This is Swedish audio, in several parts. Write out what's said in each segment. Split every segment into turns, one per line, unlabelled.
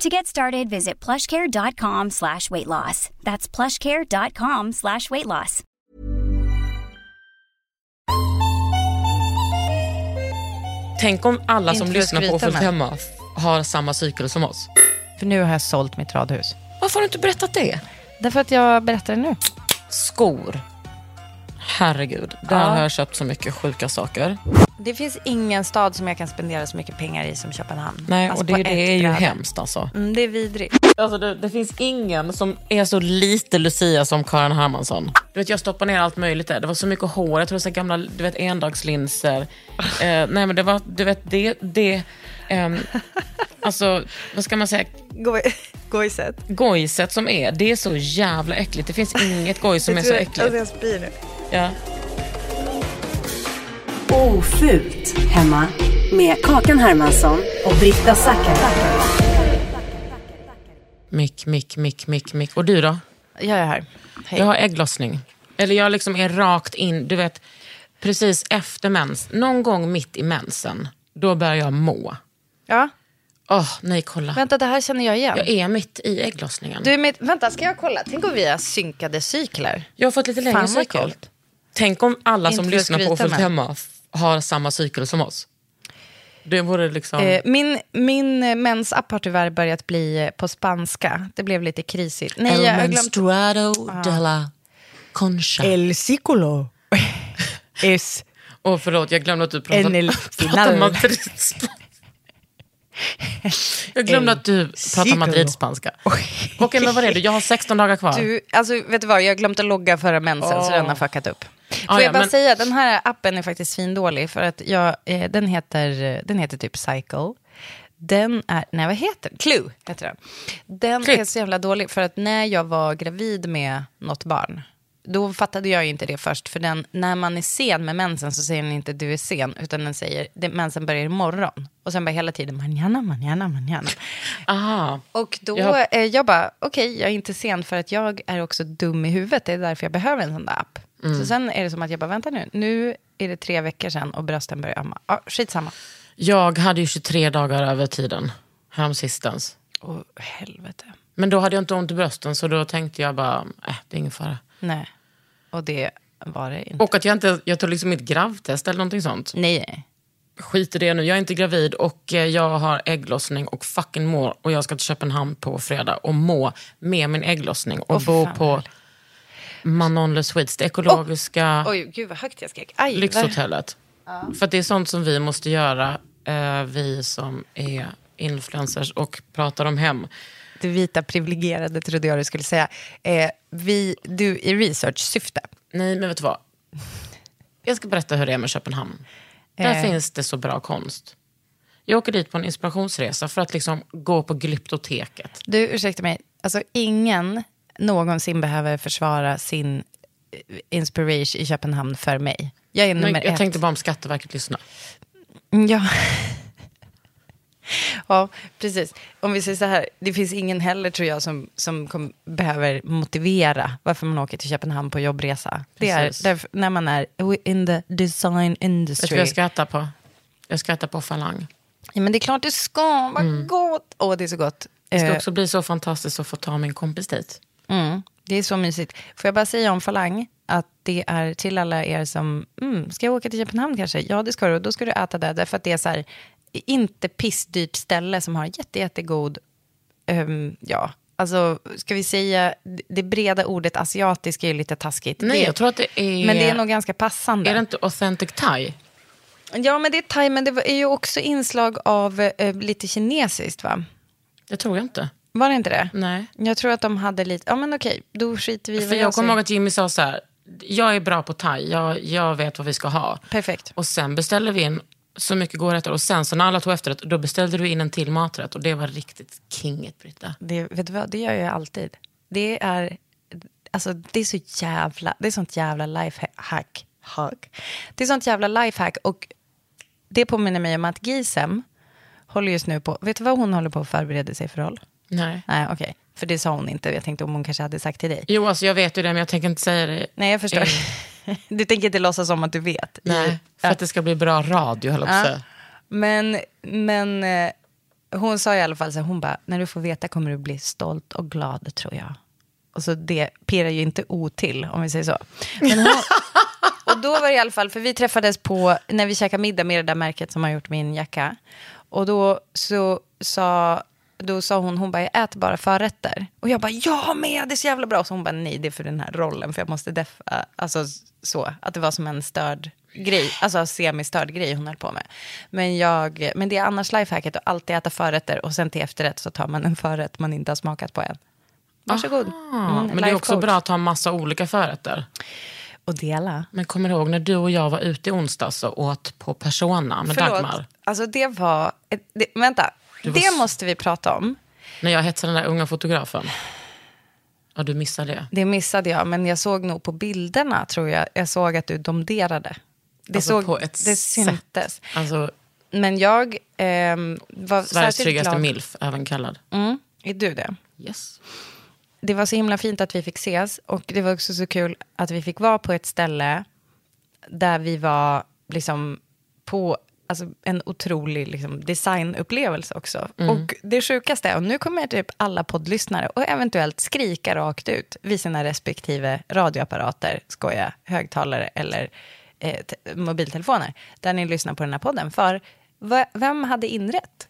To get started, visit plushcare.com slash weight loss. That's plushcare.com slash weight loss.
Tänk om alla som lyssnar på Fullt Hemma har samma cykel som oss.
För nu har jag sålt mitt radhus.
Varför har du inte berättat det?
Därför att jag berättar det nu.
Skor. Herregud, där
Ja.
har jag köpt så mycket sjuka saker.
Det finns ingen stad som jag kan spendera så mycket pengar i som Köpenhamn.
Nej,
Alltså
och det, det är ju
bräde.
hemskt alltså.
Mm, det är vidrigt.
Alltså det, det finns ingen som är så lite Lucia som Karin Hermansson. Du vet, jag stoppar ner allt möjligt där. Det var så mycket hår, jag tror så här gamla du vet, endagslinser. Eh, nej men det var, du vet, det, det ehm, alltså vad ska man säga,
Gojset.
gojset som är, det är så jävla äckligt. Det finns inget goj som är så äckligt.
Alltså jag spyr nu.
Ja.
Ofult hemma med Kakan Hermansson och Britta Zackari.
Mick, mick, mick, mick, mick. Och du då?
Jag är här. Hej.
Jag har ägglossning. Eller jag liksom är rakt in, du vet, precis efter mens. Någon gång mitt i mensen, då börjar jag må.
Ja,
Åh, nej kolla.
vänta det här känner jag igen.
Jag är mitt i ägglossningen.
Du är med, vänta, ska jag kolla? Tänk om vi har synkade cykler.
jag har fått lite längre
Fan, vad
cykel.
coolt.
Tänk om alla som
Inte
lyssnar på Fullt Hemma har samma cykel som oss. Det vore liksom...
Eh, min min eh, mensapp har tyvärr börjat bli eh, på spanska. Det blev lite krisigt. Nej, jag har glömt...
menstruado de la concha.
El ciclo es
Åh, förlåt, jag glömde att du pratade,
En el
pratade
final.
Jag glömde att du pratar
ciclo.
madridspanska. Okej, men vad är det? Jag har 16 dagar kvar.
Du, alltså, vet du vad, jag har glömt att logga förra mensen så den har fuckat upp. Får
Ah, ja,
jag bara
men-
säga, den här appen är faktiskt svindålig för att jag, eh, den, heter, den heter typ Cycle. Den är, nej vad heter den? Clue heter den. Den
Klick.
är så jävla dålig för att när jag var gravid med något barn, då fattade jag ju inte det först. För den, när man är sen med mensen så säger den inte du är sen, utan den säger det, mensen börjar imorgon. Och sen bara hela tiden manana, manana, manana.
Aha.
Och då,
Jag
eh, jag bara, okej, jag är inte sen för att jag är också dum i huvudet. Det är därför jag behöver en sån där app.
Mm.
Så sen är det som att jag bara, vänta nu, nu är det tre veckor sedan och brösten börjar amma. Ja, skitsamma.
Jag hade ju 23 dagar över tiden, häromsistens.
Åh, helvete.
Men då hade jag inte ont i brösten, så då tänkte jag bara, äh, det är ingen fara.
Nej, och det var det inte.
Och att jag inte, jag tog liksom mitt gravtest eller någonting sånt.
Nej,
Skit i det nu, jag är inte gravid och eh, jag har ägglossning och fucking mår. Och jag ska till Köpenhamn på fredag och må med min ägglossning och
Åh,
bo på. Manon Le Suites, det ekologiska
oj, gud vad högt jag skrek. Aj,
lyxhotellet. För att det är sånt som vi måste göra, eh, vi som är influencers och pratar om hem.
Det vita privilegierade trodde jag du skulle säga. Eh, vi, du i research-syfte.
Nej, men vet du vad? Jag ska berätta hur det är med Köpenhamn. Där
Eh.
finns det så bra konst. Jag åker dit på en inspirationsresa för att liksom gå på Glyptoteket.
Du, ursäkta mig. Alltså ingen någonsin behöver försvara sin eh, inspiration i Köpenhamn för mig. Jag är nummer
Men jag
ett.
tänkte bara om Skatteverket lyssnar.
Ja. Ja, precis. Om vi säger så här, det finns ingen heller tror jag som, som kom, behöver motivera varför man åker till Köpenhamn på jobbresa. Det är
Precis.
därför, när man är in the design
Vet du
industry.
vad jag skrattar på? Jag skrattar på Falang.
Ja, men det är klart det ska, vad gott. Åh, det är så gott.
Det ska
Eh,
också bli så fantastiskt att få ta min kompis dit.
Mm, det är så mysigt. Får jag bara säga om Falang, att det är till alla er som, mm, ska jag åka till Köpenhamn kanske? Ja, det ska du. Då ska du äta där, därför att det är så här, inte pissdyrt ställe som har jätte, jättegod, ehm, ja, alltså, ska vi säga, det breda ordet asiatisk är ju lite taskigt.
Nej,
det,
jag tror att det är...
Men det är nog ganska passande.
Är det inte authentic thai?
Ja, men det är thai, men det är ju också inslag av eh, lite kinesiskt, va?
Det tror jag inte.
Var det inte det?
Nej.
Jag tror att de hade lite, ja men okej, då skiter vi i
För
vad
jag kommer ihåg att Jimmy sa så här, jag är bra på thai, jag, jag vet vad vi ska ha.
Perfekt.
Och sen beställde vi in så mycket godrätter och sen så när alla tog efterrätt, då beställde du in en till maträtt och det var riktigt kinget Britta.
Det, vet du vad, det gör jag alltid. Det är, alltså, det är så jävla, det är sånt jävla lifehack. Hack. Det är sånt jävla lifehack och det påminner mig om att Gisem håller just nu på, vet du vad hon håller på att förbereda sig för roll?
Nej.
Nej, okej, för det sa hon inte. Jag tänkte om hon kanske hade sagt till dig.
Jo, alltså jag vet ju det men jag tänker inte säga det.
Nej, jag förstår. Du tänker inte låtsas som att du vet.
Nej, för att det ska bli bra radio höll jag på att
Ja.
säga.
Men, men eh, hon sa i alla fall så här, hon bara, när du får veta kommer du bli stolt och glad tror jag. Och så det pirrar ju inte o till, om vi säger så. Hon, och då var det i alla fall, för vi träffades på, när vi käkade middag med det där märket som har gjort min jacka. Och då så sa, då sa hon, hon bara, jag äter bara förrätter. Och jag bara, jag med, det är så jävla bra. Så hon bara, nej, det är för den här rollen, för jag måste deffa, alltså så, att det var som en störd grej, alltså semistörd grej hon höll på med. Men, jag, men det är annars lifehacket att alltid äta förrätter och sen till efterrätt så tar man en förrätt man inte har smakat på än. Varsågod. Mm,
men det är också
coach.
bra att ha massa olika förrätter.
Och dela.
Men kommer du ihåg när du och jag var ute i onsdags och åt på Persona med Dagmar?
Alltså det var, ett, det, vänta, det
s-
måste vi prata om.
När jag hetsade den där unga fotografen. Ja, du missade det.
Det missade jag, men jag såg nog på bilderna tror jag, jag såg att du domderade. Det,
Alltså
såg,
på ett
det
sätt.
syntes.
Alltså,
Men jag ehm, var
Sveriges
särskilt
tryggaste
glad.
milf, även kallad.
Mm, är du det?
Yes.
det var så himla fint att vi fick ses och det var också så kul att vi fick vara på ett ställe där vi var liksom på alltså, en otrolig liksom, designupplevelse också. Och det sjukaste, och nu kommer typ alla poddlyssnare och eventuellt skrika rakt ut vid sina respektive radioapparater, skoja, högtalare eller eh, mobiltelefoner, där ni lyssnar på den här podden. För vem hade inrett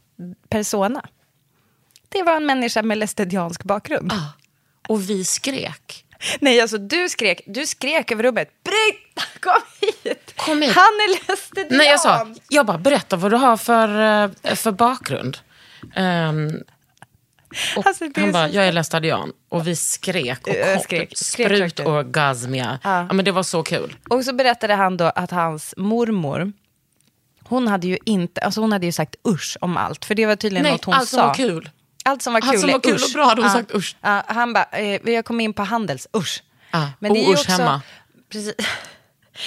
Persona? Det var en människa med lästediansk bakgrund.
Och vi skrek.
Nej, alltså du skrek, du skrek över rummet. Britta, kom hit!
Kom hit.
Han är lästedian!
Nej, jag sa, jag bara berätta vad du har för, eh, för bakgrund. Och
Alltså,
han bara, jag är lästadian. Och vi skrek och kom,
skrek, skrek rakt ut.
sprutorgasmia. Ja. men det var så kul.
Och så berättade han då att hans mormor, hon hade ju inte, alltså hon hade ju sagt usch om allt. För det var tydligen
Nej,
något hon
allt som
sa.
var kul.
Allt som var kul
Allt som var kul
usch.
och bra hade hon
Ja.
sagt usch.
Ja, han bara, eh, jag kom in på Handels, usch.
Ja,
det är
och usch hemma.
Precis.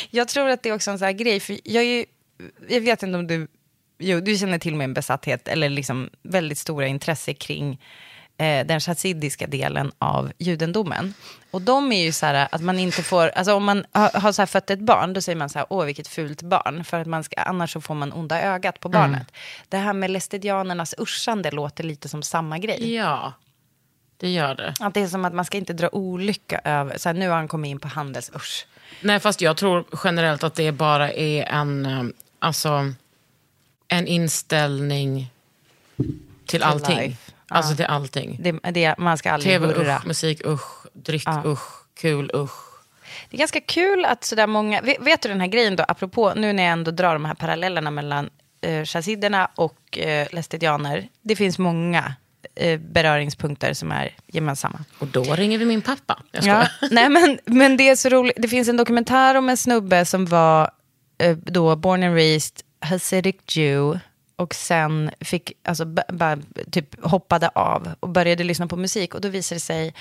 Jag tror att det är också en sån här grej, för jag är ju, jag vet inte om du, jo, du känner till min besatthet, eller liksom väldigt stora intresse kring eh, den chassidiska delen av judendomen. Och de är ju så här att man inte får, alltså om man har, har så här fött ett barn, då säger man så här, åh vilket fult barn, för att man ska, annars så får man onda ögat på barnet. Det här med lästedianernas uschande låter lite som samma grej.
Ja, det gör det.
Att det är som att man ska inte dra olycka över, så här, nu har han kommit in på Handels, usch.
Nej, fast jag tror generellt att det bara är en, eh, alltså, en inställning till allting.
life.
Alltså till allting.
Det, det, man ska aldrig
Tv
hurra.
usch, musik usch, dryck usch, kul usch.
Det är ganska kul att sådär många, vet, vet du den här grejen då, apropå, nu när jag ändå drar de här parallellerna mellan eh, chassiderna och eh, lästedianer. Det finns många beröringspunkter som är gemensamma.
Och då ringer vi min pappa. Jag.
Ja, nej, men, men det är så roligt. Det finns en dokumentär om en snubbe som var eh, då born and raised Hasidic Jew och sen fick, alltså, typ hoppade av och började lyssna på musik. Och då visade det sig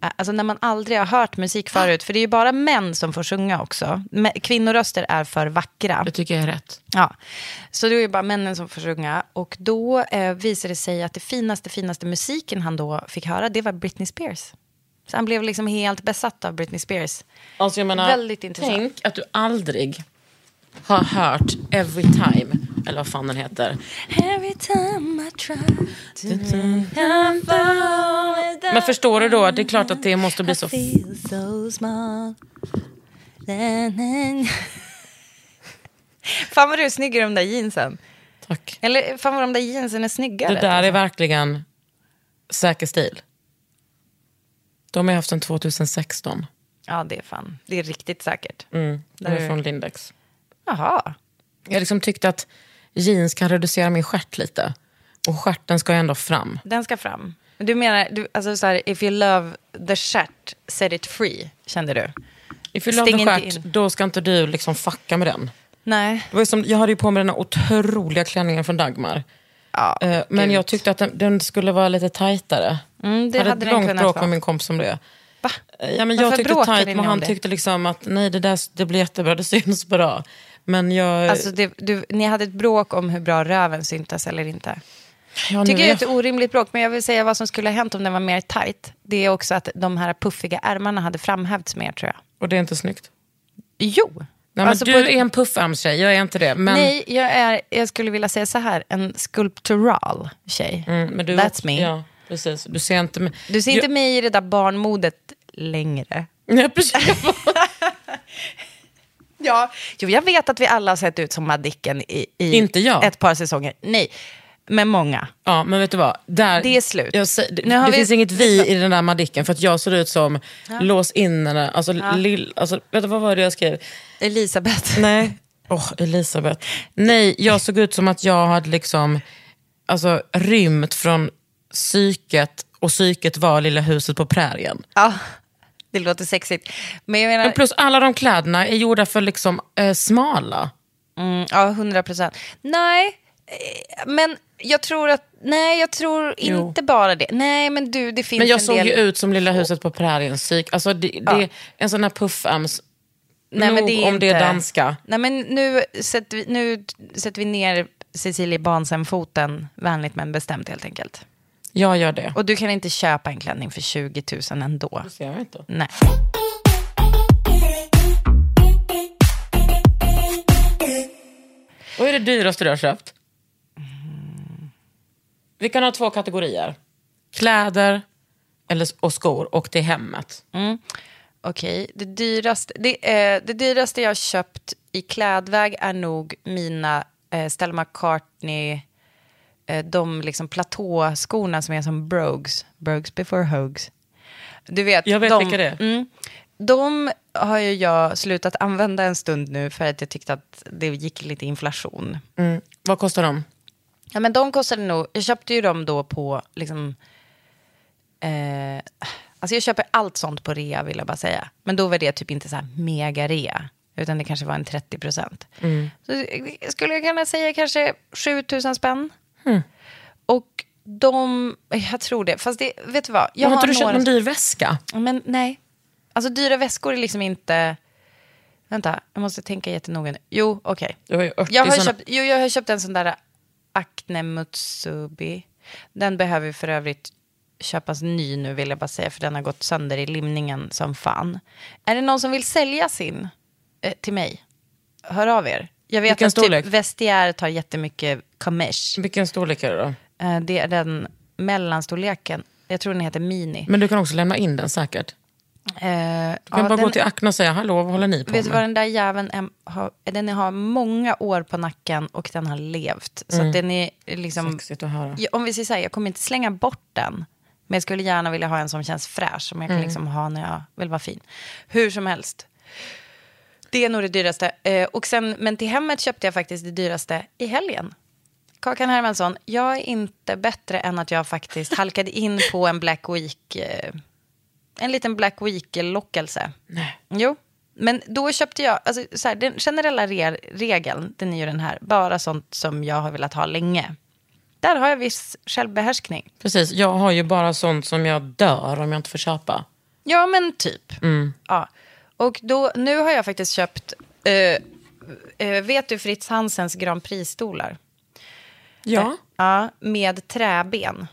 alltså när man aldrig har hört musik förut, för det är ju bara män som får sjunga också. Kvinnoröster är för vackra.
Det tycker jag är rätt.
Ja, så det är ju bara männen som får sjunga. Och då eh, visade det sig att det finaste, finaste musiken han då fick höra, det var Britney Spears. Så han blev liksom helt besatt av Britney Spears.
Alltså jag menar,
Väldigt intressant.
Tänk att du aldrig har hört Every Time, eller vad fan den heter.
Every time I try
Men förstår du då? Det är klart att det måste bli så...
feel so small. Fan vad du är snygg i de där jeansen.
Tack.
Eller fan vad de där jeansen är snyggare.
Det där är verkligen säker stil. De har jag haft sedan 2016.
Ja, det är fan. Det är riktigt säkert.
Mm, de är- från Lindex.
Jaha.
Jag liksom tyckte att jeans kan reducera min stjärt lite. Och stjärten ska ju ändå fram.
Den ska fram. Du menar, du, alltså så här, if you love the shirt, set it free, kände du?
If you love
Stäng
the
in.
då ska inte du liksom fucka med den.
Nej.
Det var som, jag hade ju på mig den här otroliga klänningen från Dagmar.
Ja,
Eh, men jag tyckte att den, den skulle vara lite tajtare.
Mm, det
jag hade
hade
ett långt bråk
vara.
med min kompis om det.
Va?
Eh, Ja, men jag
Varför
tyckte
bråkade
tajt, men han tyckte liksom att nej, det, där, det blir jättebra, det syns bra. Men jag...
Alltså, det, du, ni hade ett bråk om hur bra röven syntes eller inte.
ja,
Tycker jag är ett orimligt bråk, men jag vill säga vad som skulle ha hänt om den var mer tight. Det är också att de här puffiga ärmarna hade framhävts mer tror jag.
Och det är inte snyggt.
Jo!
Nej,
Alltså,
du
på-
är en puffärmstjej, jag är inte det. Men,
Nej, jag, är, jag skulle vilja säga så här, en sculptural tjej.
Mm, men du,
That's me.
Ja, precis. Du ser inte... med-
Du ser
jag,
inte mig i det där barnmodet längre.
Nej, precis.
Ja. Jo, jag vet att vi alla har sett ut som Madicken i, i
Inte jag.
ett par säsonger. Nej, men många.
Ja, men vet du vad? Där,
Det är slut.
Jag, det
Nu har
det
vi-
finns inget vi i den där madicken för att jag ser ut som lås in henne. Alltså, lill, alltså, vet du vad var det jag skrev?
Elisabeth.
Nej. Åh, Elisabeth. Nej, jag såg ut som att jag hade liksom alltså, rymt från psyket och psyket var lilla huset på prärien.
Ja, det låter sexigt. Men jag menar,
Men plus alla de kläderna är gjorda för liksom eh, smala.
mm, ja, 100 procent. Nej, eh, men jag tror att, nej, jag tror
Jo.
inte bara det. Nej, men du, det finns
Men jag
en
såg
del...
ju ut som lilla huset på prärien psyk. Alltså det, det är en sån här puffärms...
Nej, men
Nog
det är
om det är
inte-
danska.
Nej, men nu sätter vi, nu sätter vi ner Cecilie Bansen-foten vänligt men bestämt helt enkelt.
Jag gör det.
Och du kan inte köpa en klänning för 20 000 ändå.
Det ser jag inte.
Nej.
Vad är det dyraste du har köpt? Vi kan ha två kategorier. Kläder eller, och skor och till hemmet.
Okej, det, dyraste, det, eh, det dyraste jag har köpt i klädväg är nog mina eh, Stella McCartney, de liksom platåskorna som är som Brogues, Brogues before Hogues. Du vet,
Jag vet
de,
vilka det är.
Mm, de har ju jag slutat använda en stund nu för att jag tyckte att det gick lite inflation.
Mm. Vad kostar de?
Ja, men de kostade nog, jag köpte ju dem då på, liksom, eh, alltså jag köper allt sånt på rea vill jag bara säga. Men då var det typ inte så här mega rea, utan det kanske var en 30 procent. Så eh, skulle jag kunna säga kanske 7000 spänn. Och de, jag tror det, fast det, vet du vad? Jag
har inte du
några-
köpt någon dyr väska?
men nej. Alltså dyra väskor är liksom inte... Vänta, jag måste tänka jättenoga nu. Jo, okej.
80
Jag, har
såna-
köpt, jo, jag har köpt en sån där Acne Mutsubi. Den behöver för övrigt köpas ny nu vill jag bara säga. För den har gått sönder i limningen som fan. Är det någon som vill sälja sin eh, till mig? Hör av er. Jag vet
Vilken
att
storlek?
typ Vestiaire tar jättemycket commerce.
Vilken storlek är det då?
Eh, det är den mellanstorleken. Jag tror den heter mini.
Men du kan också lämna in den säkert.
Eh,
Du kan
ja,
bara gå
den-
till Acne och säga hallå, vad håller ni på
Vet du
med?
vad den där jäveln är, har, den har många år på nacken och den har levt. Så att den är liksom,
Sexigt att höra.
Ja, om vi säger så här, jag kommer inte slänga bort den. Men jag skulle gärna vilja ha en som känns fräsch, som jag kan liksom ha när jag vill vara fin. Hur som helst. Det är nog det dyraste. Eh, och sen, men till hemmet köpte jag faktiskt det dyraste i helgen. Kakan Hermansson, jag är inte bättre än att jag faktiskt halkade in på en Black Week, eh, en liten Black Week-lockelse. Jo, men då köpte jag, alltså, så här, den generella re- regeln, den är ju den här, bara sånt som jag har velat ha länge. Där har jag viss självbehärskning.
Precis, jag har ju bara sånt som jag dör om jag inte får köpa.
Ja, men typ. Ja. Och då, nu har jag faktiskt köpt, eh, eh, vet du Fritz Hansens Grand Prix-stolar?
Ja.
Ja, med träben.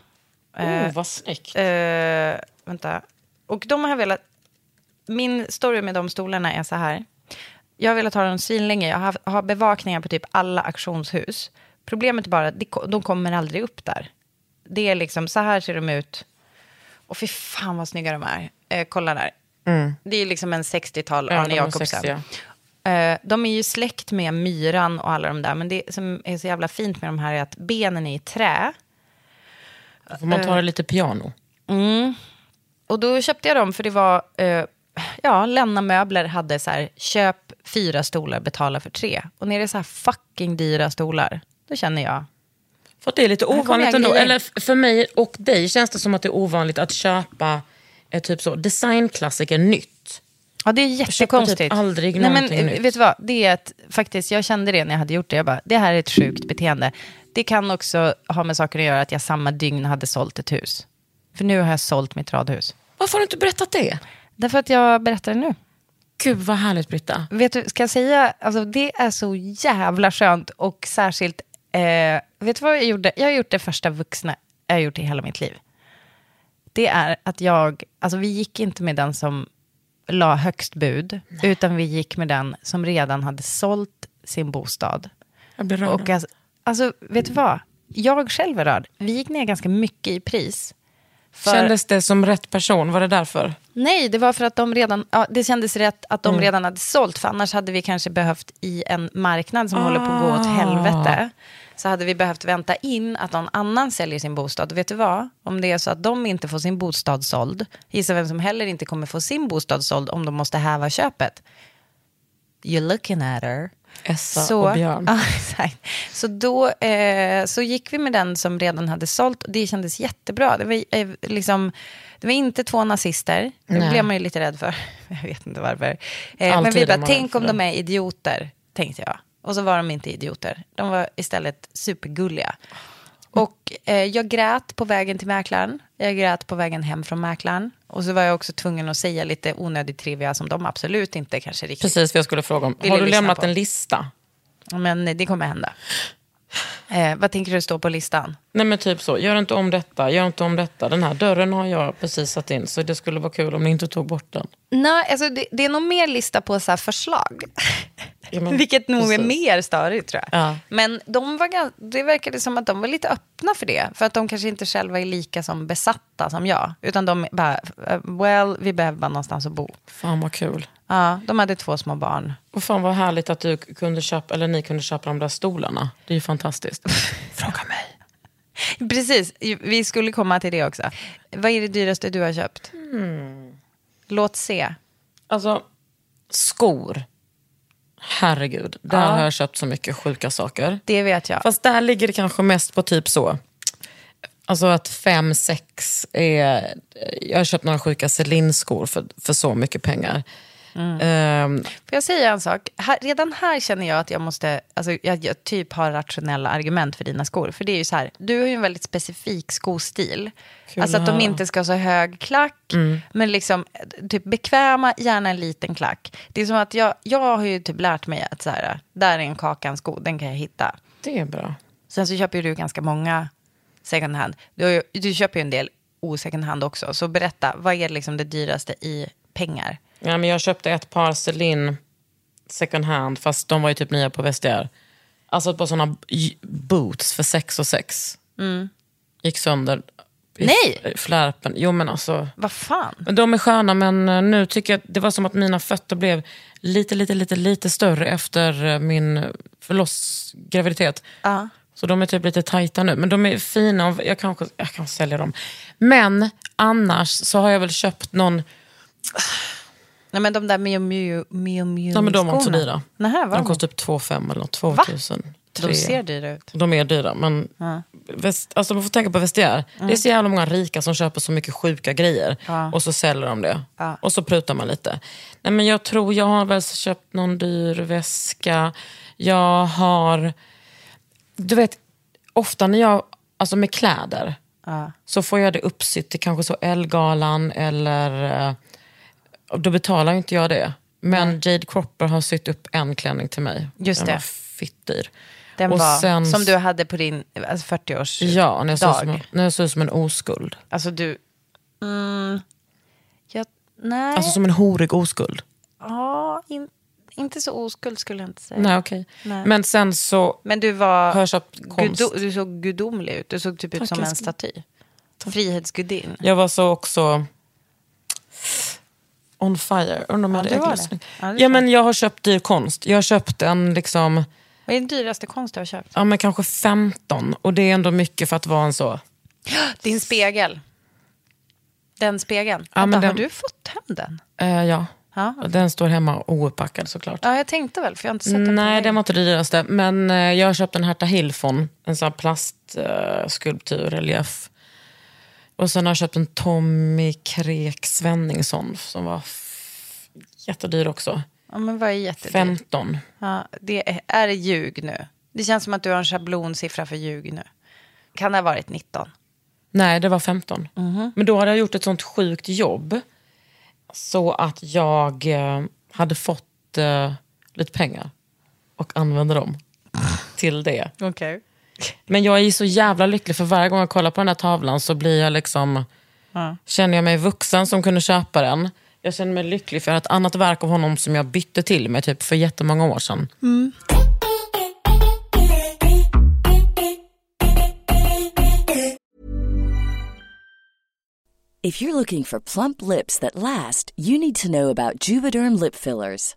oh, vad snyggt.
Eh, vänta. Och de har jag velat... Min story med de stolarna är så här. Jag har velat ha dem svinlänge. Jag har, har bevakningar på typ alla auktionshus. Problemet är bara att de, de kommer aldrig upp där. Det är liksom, så här ser de ut. Och fy fan vad snygga de är. Eh, kolla där. Det är liksom en 60-tal
Ja,
Arne
de är
Jacobsen. Eh, de är ju släkt med myran och alla de där. Men det som är så jävla fint med de här är att benen är i trä.
Då får man ta det lite piano.
Och då köpte jag dem för det var, eh, ja, Lenna Möbler hade så här, köp fyra stolar, betala för tre. Och när det är så här fucking dyra stolar, då känner jag,
För det är lite ovanligt ändå. Eller för mig och dig känns det som att det är ovanligt att köpa eh, typ så, designklassiker nytt.
ja det är
köper
jättekonstigt.
typ aldrig
Nej, men, eh,
nytt.
Vet du vad, det är ett, faktiskt, jag kände det när jag hade gjort det, jag bara, det här är ett sjukt beteende. Det kan också ha med saker att göra att jag samma dygn hade sålt ett hus. För nu har jag sålt mitt radhus.
Varför har du inte berättat det?
Därför att jag berättar det nu.
Gud vad härligt Britta.
Vet du, ska jag säga, alltså det är så jävla skönt och särskilt, eh, vet du vad jag gjorde? Jag har gjort det första vuxna jag har gjort i hela mitt liv. Det är att jag, alltså vi gick inte med den som la högst bud, utan vi gick med den som redan hade sålt sin bostad.
Jag blir rörd.
Och alltså, alltså, vet du vad? Jag själv är rörd. Vi gick ner ganska mycket i pris. För-
Kändes det som rätt person? Var det därför?
Nej, det var för att de redan, ja, det kändes rätt att
Mm.
de redan hade sålt. För annars hade vi kanske behövt i en marknad som håller på att gå
Ah.
åt helvete. Så hade vi behövt vänta in att någon annan säljer sin bostad. Och vet du vad? Om det är så att de inte får sin bostad såld. Gissa vem som heller inte kommer få sin bostad såld om de måste häva köpet. You're looking at her.
Essa och Björn.
Så då eh, så gick vi med den som redan hade sålt och det kändes jättebra. Det var, eh, liksom, det var inte två nazister. Det
Nej.
blev man ju lite rädd för. Jag vet inte varför. Eh, men vi bara, tänk om
det.
de är idioter, tänkte jag. Och så var de inte idioter. De var istället supergulliga. Och eh, jag grät på vägen till mäklaren. Jag grät på vägen hem från mäklaren. Och så var jag också tvungen att säga lite onödig trivia som de absolut inte kanske riktigt
Precis vad jag skulle fråga om. Har
du
lämnat
på?
en lista?
Men det kommer hända. Eh, vad tänker du stå på listan?
Nej men typ så, gör inte om detta, gör inte om detta. Den här dörren har jag precis satt in så det skulle vara kul om ni inte tog bort den.
Nej, alltså det, det är nog mer lista på så här förslag.
Ja, men
Vilket nog är
precis.
mer störigt tror jag.
Ja.
Men de var, det verkade som att de var lite öppna för det. För att de kanske inte själva är lika som besatta som jag. Utan de bara, eh, well, vi behöver bara någonstans att bo.
Fan vad kul.
Ja, de hade två små barn.
Och fan vad härligt att du kunde köpa, eller ni kunde köpa de där stolarna. Det är ju fantastiskt. Fråga mig.
Precis, vi skulle komma till det också. Vad är det dyraste du har köpt? Låt se.
Alltså, skor. Herregud, där
Ja.
har jag köpt så mycket sjuka saker.
Det vet jag.
Fast där ligger det kanske mest på typ så. Alltså att fem, sex är... Jag har köpt några sjuka Celine-skor för, för så mycket pengar. Ehm,
Får jag säga en sak? Här, redan här känner jag att jag måste, alltså jag, jag typ har rationella argument för dina skor. För det är ju så här, du har ju en väldigt specifik skostil.
Kul
alltså att de inte ska ha så hög klack, men liksom typ bekväma, gärna en liten klack. Det är som att jag, jag har ju typ lärt mig att så här, där är en Kakan-sko, den kan jag hitta.
det är bra.
Sen så köper ju du ganska många second hand. Du, du köper ju en del o-second hand också. Så berätta, vad är liksom det dyraste i pengar?
Ja, men jag köpte ett par Celine second hand, fast de var ju typ nya på vestiär. Alltså ett par sådana boots för sex och sex. Gick sönder. i
Mm. Nej!
Flärpen. Jo men alltså.
Vad fan?
Men De är sköna men eh, nu tycker jag det var som att mina fötter blev lite, lite, lite, lite större efter eh, min förloss, graviditet.
Ja.
Så de är typ lite tajta nu. Men de är fina och jag kanske jag kan sälja dem. Men annars så har jag väl köpt någon
Nej men de där Mio Mio Mio Mio
Ja, men de var inte så dyra.
Nähä, var
De kostar typ 2 5 eller något, 2000.
De ser dyra ut.
De är dyra, men väst, alltså man får tänka på vestiär. Det är så jävla många rika som köper så mycket sjuka grejer och så säljer de det.
Ja.
Och så prutar man lite. Nej, men jag tror jag har väl köpt någon dyr väska. Jag har... Du vet, ofta när jag... Alltså med kläder
Ja.
så får jag det uppsytt till kanske så Elgalan eller... Och då betalar ju inte jag det. Men Jade Cropper har sytt upp en klänning till mig.
Just
Den
det.
var fitt
Den
Och
var,
sen-
som du hade på din alltså 40-års
Ja, när jag, såg som, när jag såg ut som en oskuld.
Alltså du... Mm, jag, nej.
Alltså som en horig oskuld.
ja, in, inte så oskuld skulle jag inte säga.
Nej, okej.
Nej.
Men sen så
Men du var...
har jag köpt konst.
Gudo, du såg gudomlig ut. Du såg typ ut
Tack,
som en staty. Frihetsgudin.
Jag var så också on fire. Undrar om jag
Ja,
hade
det. Ja,
Ja, men jag har köpt dyr konst. Jag har köpt en liksom,
Vad är den dyraste konst du har köpt?
ja men kanske 15. Och det är ändå mycket för att vara en så.
Din spegel. Den spegeln.
Ja,
Vänta,
men
Har
den-
du fått hem den?
Eh, ja. Och Den står hemma ouppackad såklart.
Ja, jag tänkte väl, för jag har inte sett den
Nej, den var inte det dyraste. Men eh, jag har köpt en Herta Hilfon, en sån här plastskulptur, skulptur, relief. Och sen har jag köpt en Tommy Krek Svenningsson som var jättedyr också.
Ja, men vad är jättedyrt?
15.
Ja, det är, är det ljug nu? Det känns som att du har en schablonsiffra för ljug nu. Kan det ha varit 19?
Nej, det var 15.
Mhm.
Men då hade jag gjort ett sånt sjukt jobb så att jag eh, hade fått eh, lite pengar och använde dem till det.
Okej.
Men jag är så jävla lycklig för varje gång jag kollar på den här tavlan så blir jag liksom, känner jag mig vuxen som kunde köpa den. Jag känner mig lycklig för ett annat verk av honom som jag bytte till mig typ för jättemånga år sedan.
If you're looking for plump lips that last, you need to know about Juvederm lip fillers.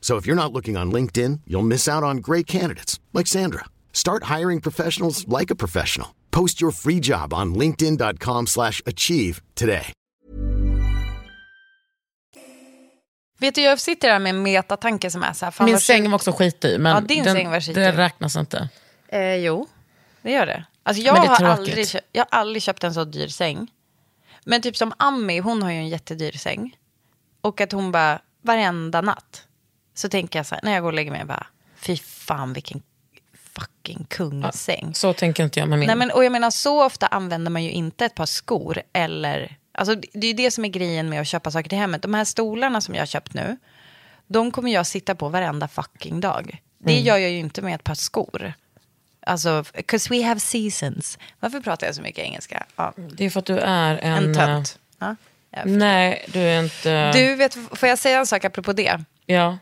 So if you're not looking on LinkedIn, you'll miss out on great candidates like Sandra. Start hiring professionals like a professional. Post your free job on linkedin.com/achieve slash achieve today.
Vet du, jag sitter här med en metatanke som är så här. fan
Min säng var också skitig, men
Ja, din
den,
säng var skitig.
det räknas inte.
Eh, jo, det gör det. Alltså jag,
det
har aldrig, köpt, jag har aldrig köpt en så dyr säng. Men typ som Ami, hon har ju en jättedyr säng. Och att hon bara, varenda natt, så tänker jag så här, när jag går och lägger mig, bara, fy fan vilken fucking kungssäng.
Så tänker inte jag med min.
Nej, men, och jag menar, så ofta använder man ju inte ett par skor eller... Alltså, det är ju det som är grejen med att köpa saker till hemmet. De här stolarna som jag har köpt nu, de kommer jag sitta på varenda fucking dag. Det
Mm.
gör jag ju inte med ett par skor. Alltså, 'cause we have seasons. Varför pratar jag så mycket engelska? Ja.
Det är för att du är en...
En
eh,
tönt. Ja. jag förstår.
Nej, du är inte...
Du, vet, får jag säga en sak apropå det?
Ja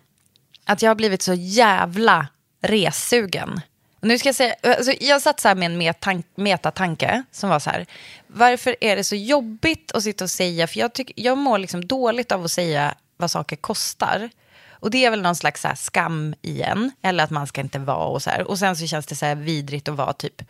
att jag har blivit så jävla ressugen. Nu ska jag säga, alltså jag satt så här med en metatanke som var så här, varför är det så jobbigt att sitta och säga, för jag, tyck, jag mår liksom dåligt av att säga vad saker kostar. Och det är väl någon slags så här skam igen. Eller att man ska inte vara och så här. Och sen så känns det så här vidrigt att vara typ,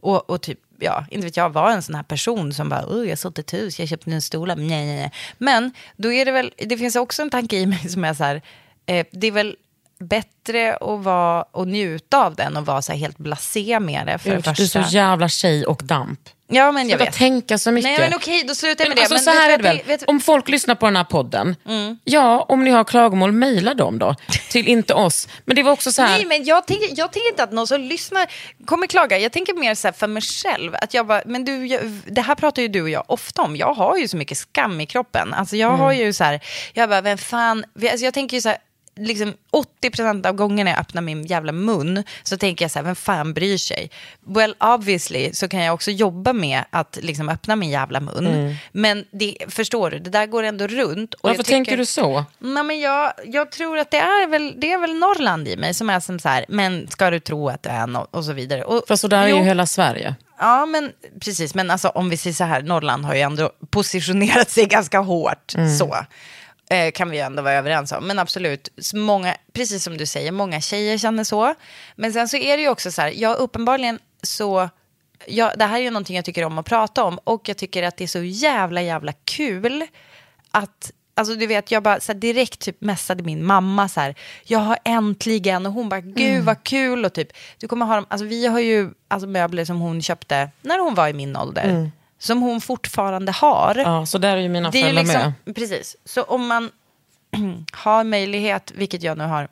och, och typ, ja, inte vet jag, var en sån här person som bara, oh, jag sålde ett hus, jag köpte en stol, nej, nej, nej. Men då är det väl, det finns också en tanke i mig som är så här, eh, det är väl bättre att vara och njuta av den och vara så helt blasé med det för det
Du är
första.
så jävla tjej och damp.
Ja, men jag
Sluta
vet.
tänka så mycket.
Nej, men okej, då slutar jag med
Men
det.
alltså,
Men
så
vet
här
du
är det väl.
vet-
Om folk lyssnar på den här podden, ja, om ni har klagomål, mejla dem då. Till inte oss. Men det var också så här,
Nej, men jag tänker, jag tänker inte att någon som lyssnar kommer klaga. Jag tänker mer så för mig själv. Att jag bara, men du, jag, det här pratar ju du och jag ofta om. Jag har ju så mycket skam i kroppen. Alltså jag har ju så här, jag bara, vem fan, alltså jag tänker ju så här, liksom 80% av gångerna jag öppnar min jävla mun så tänker jag så här, vem fan bryr sig? Well, obviously så kan jag också jobba med att liksom öppna min jävla mun. Men det, förstår du, det där går ändå runt. Och
varför
jag
tänker
tycker-
du så?
Nej, men jag, jag tror att det är, väl, det är väl Norrland i mig som är som så här, men ska du tro att du är no och så vidare. Och,
För så där är ju hela Sverige.
Ja, men precis. Men alltså, om vi säger så här, Norrland har ju ändå positionerat sig ganska hårt. Så eh, kan vi ändå vara överens om. Men absolut, många, precis som du säger, många tjejer känner så. Men sen så är det ju också så här, jag uppenbarligen så... Ja, det här är ju någonting jag tycker om att prata om och jag tycker att det är så jävla, jävla kul att Alltså du vet, jag bara så här, direkt typ messade min mamma så här, jag har äntligen, och hon bara, gud vad kul, och typ, du kommer ha dem, alltså vi har ju alltså, möbler som hon köpte när hon var i min ålder, som hon fortfarande har.
Ja, så där är ju mina föräldrar
liksom,
med.
precis, så om man har möjlighet, vilket jag nu har,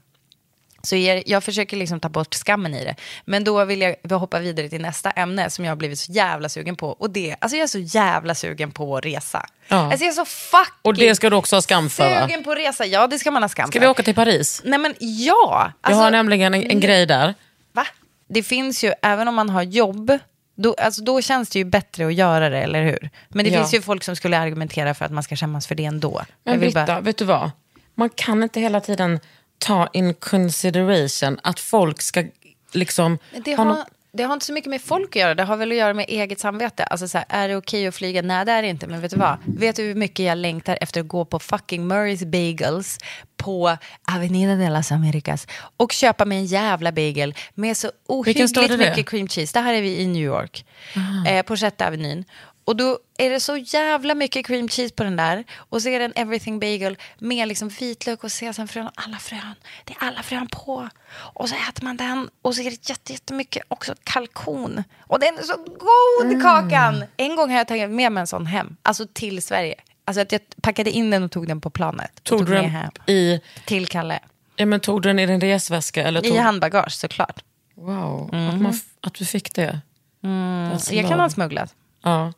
så är, jag försöker liksom ta bort skammen i det. Men då vill jag hoppa vidare till nästa ämne som jag har blivit så jävla sugen på. Och det, alltså jag är så jävla sugen på att resa.
Ja.
Alltså jag är så fucking
Och det ska du också ha skam för va?
sugen på att resa. Ja, det ska man ha skam
Ska
för.
vi åka till Paris?
Nej men ja.
Jag
Alltså,
har nämligen en, en grej där.
Va? Det finns ju, även om man har jobb, då, alltså då känns det ju bättre att göra det, eller hur? Men det
Ja.
finns ju folk som skulle argumentera för att man ska skämmas för det ändå.
Men Britta,
bara-
vet du vad? Man kan inte hela tiden ta in consideration att folk ska liksom...
Det
ha
har,
något-
det har inte så mycket med folk att göra, det har väl att göra med eget samvete. Alltså så här, är det okej att flyga? Nej, det är det inte. Men vet du vad? Vet du hur mycket jag längtar efter att gå på fucking Murray's Bagels på Avenida de las Americas och köpa mig en jävla bagel med så ohyggligt mycket cream cheese. Det här är vi i New York, eh, på Sjätte Avenyn. Och då är det så jävla mycket cream cheese på den där. Och så är det en everything bagel med liksom vitlök och sesamfrön och alla frön. Det är alla frön på. Och så äter man den och så är det jätte- jättemycket också kalkon. Och den är så god
Mm.
kakan! En gång har jag tagit med mig en sån hem, alltså till Sverige. Alltså att jag packade in den och tog den på planet.
Tog du
med
den
hem
i,
till Kalle.
ja, men tog du den i din resväska? Eller tog,
I handbagage såklart.
Wow, att, man, att du fick det.
Så jag kan ha smugglat.
Ja.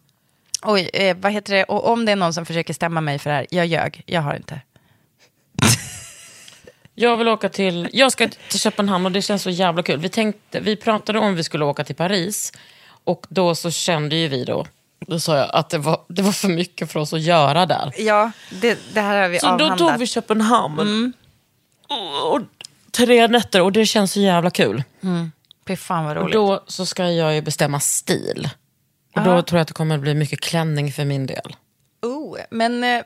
Oj, eh, vad heter det? Och om det är någon som försöker stämma mig för det här, jag ljög. Jag har inte.
Jag vill åka till, jag ska till Köpenhamn och det känns så jävla kul. Vi, tänkte, vi pratade om vi skulle åka till Paris och då så kände ju vi då, då sa jag att det var, det var för mycket för oss att göra där.
Ja, det, det här har vi
Så då
avhandlat.
tog vi Köpenhamn. Och, och, tre nätter och det känns så jävla kul.
Fy fan vad
Och
roligt.
då så ska jag ju bestämma stil. Och då tror jag att det kommer bli mycket klänning för min del.
Oh, men eh,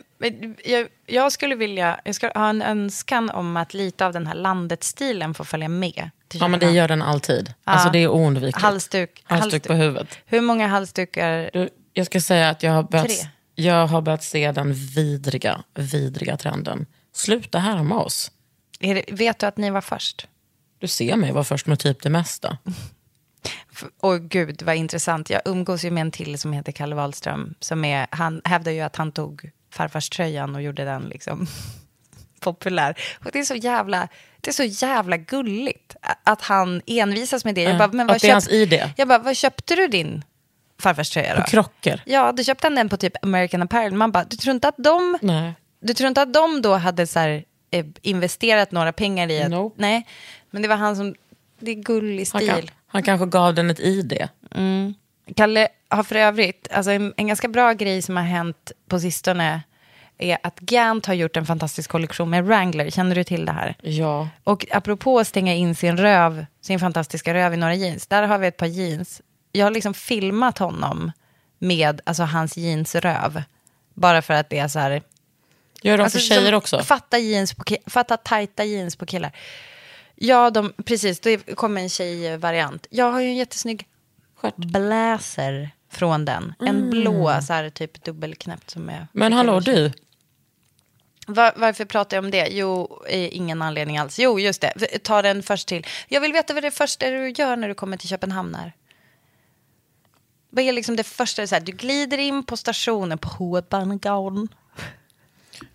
jag, jag skulle vilja, jag ska ha en önskan om att lite av den här landet-stilen får följa med.
Ja men det gör den alltid. Alltså det är oundvikligt.
Halsduk.
Halsduk på huvudet.
Hur många halsdukar?
Du, jag ska säga att jag har, börjat,
Tre.
jag har börjat se den vidriga, vidriga trenden. Sluta härma oss.
Det, vet du att ni var först?
Du ser mig vara först med typ det mesta.
Åh gud vad intressant. Jag umgås ju med en till som heter Kalle Wahlström. Som är, han hävdar ju att han tog farfars tröjan och gjorde den liksom populär. Och det är så jävla, det är så jävla gulligt att han envisas med det. Jag
Ja,
bara, men vad
att det är hans.
Jag bara, vad köpte du din farfars tröja då?
På krockor.
Ja, du köpte han den på typ American Apparel. Man bara, du tror inte att de,
Nej.
du tror inte att de då hade så här, eh, investerat några pengar i att...
Nope.
Nej, men det var han som... Det är gullig
Han,
stil.
kan, han kanske gav den ett ID.
Kalle har för övrigt, alltså en, en ganska bra grej som har hänt på sistone är att Gant har gjort en fantastisk kollektion med Wrangler. Känner du till det här?
Ja.
Och apropå att stänga in sin röv, sin fantastiska röv i några jeans. Där har vi ett par jeans. Jag har liksom filmat honom med alltså, hans jeansröv. Bara för att det är så här,
Gör de för tjejer också?
Fatta, jeans på, fatta tajta jeans på killar. Ja, de, precis. Det kommer en tjejvariant. Jag har ju en jättesnygg blazer från den. En blå, så här, typ dubbelknäppt som är...
Mm. Men hallå du,
Var, varför pratar jag om det? Jo, ingen anledning alls. Jo, just det. Ta den först till. Jag vill veta vad det första du gör när du kommer till Köpenhamn är. Vad är liksom det första? Så här, du glider in på stationen på Hovedbanegården.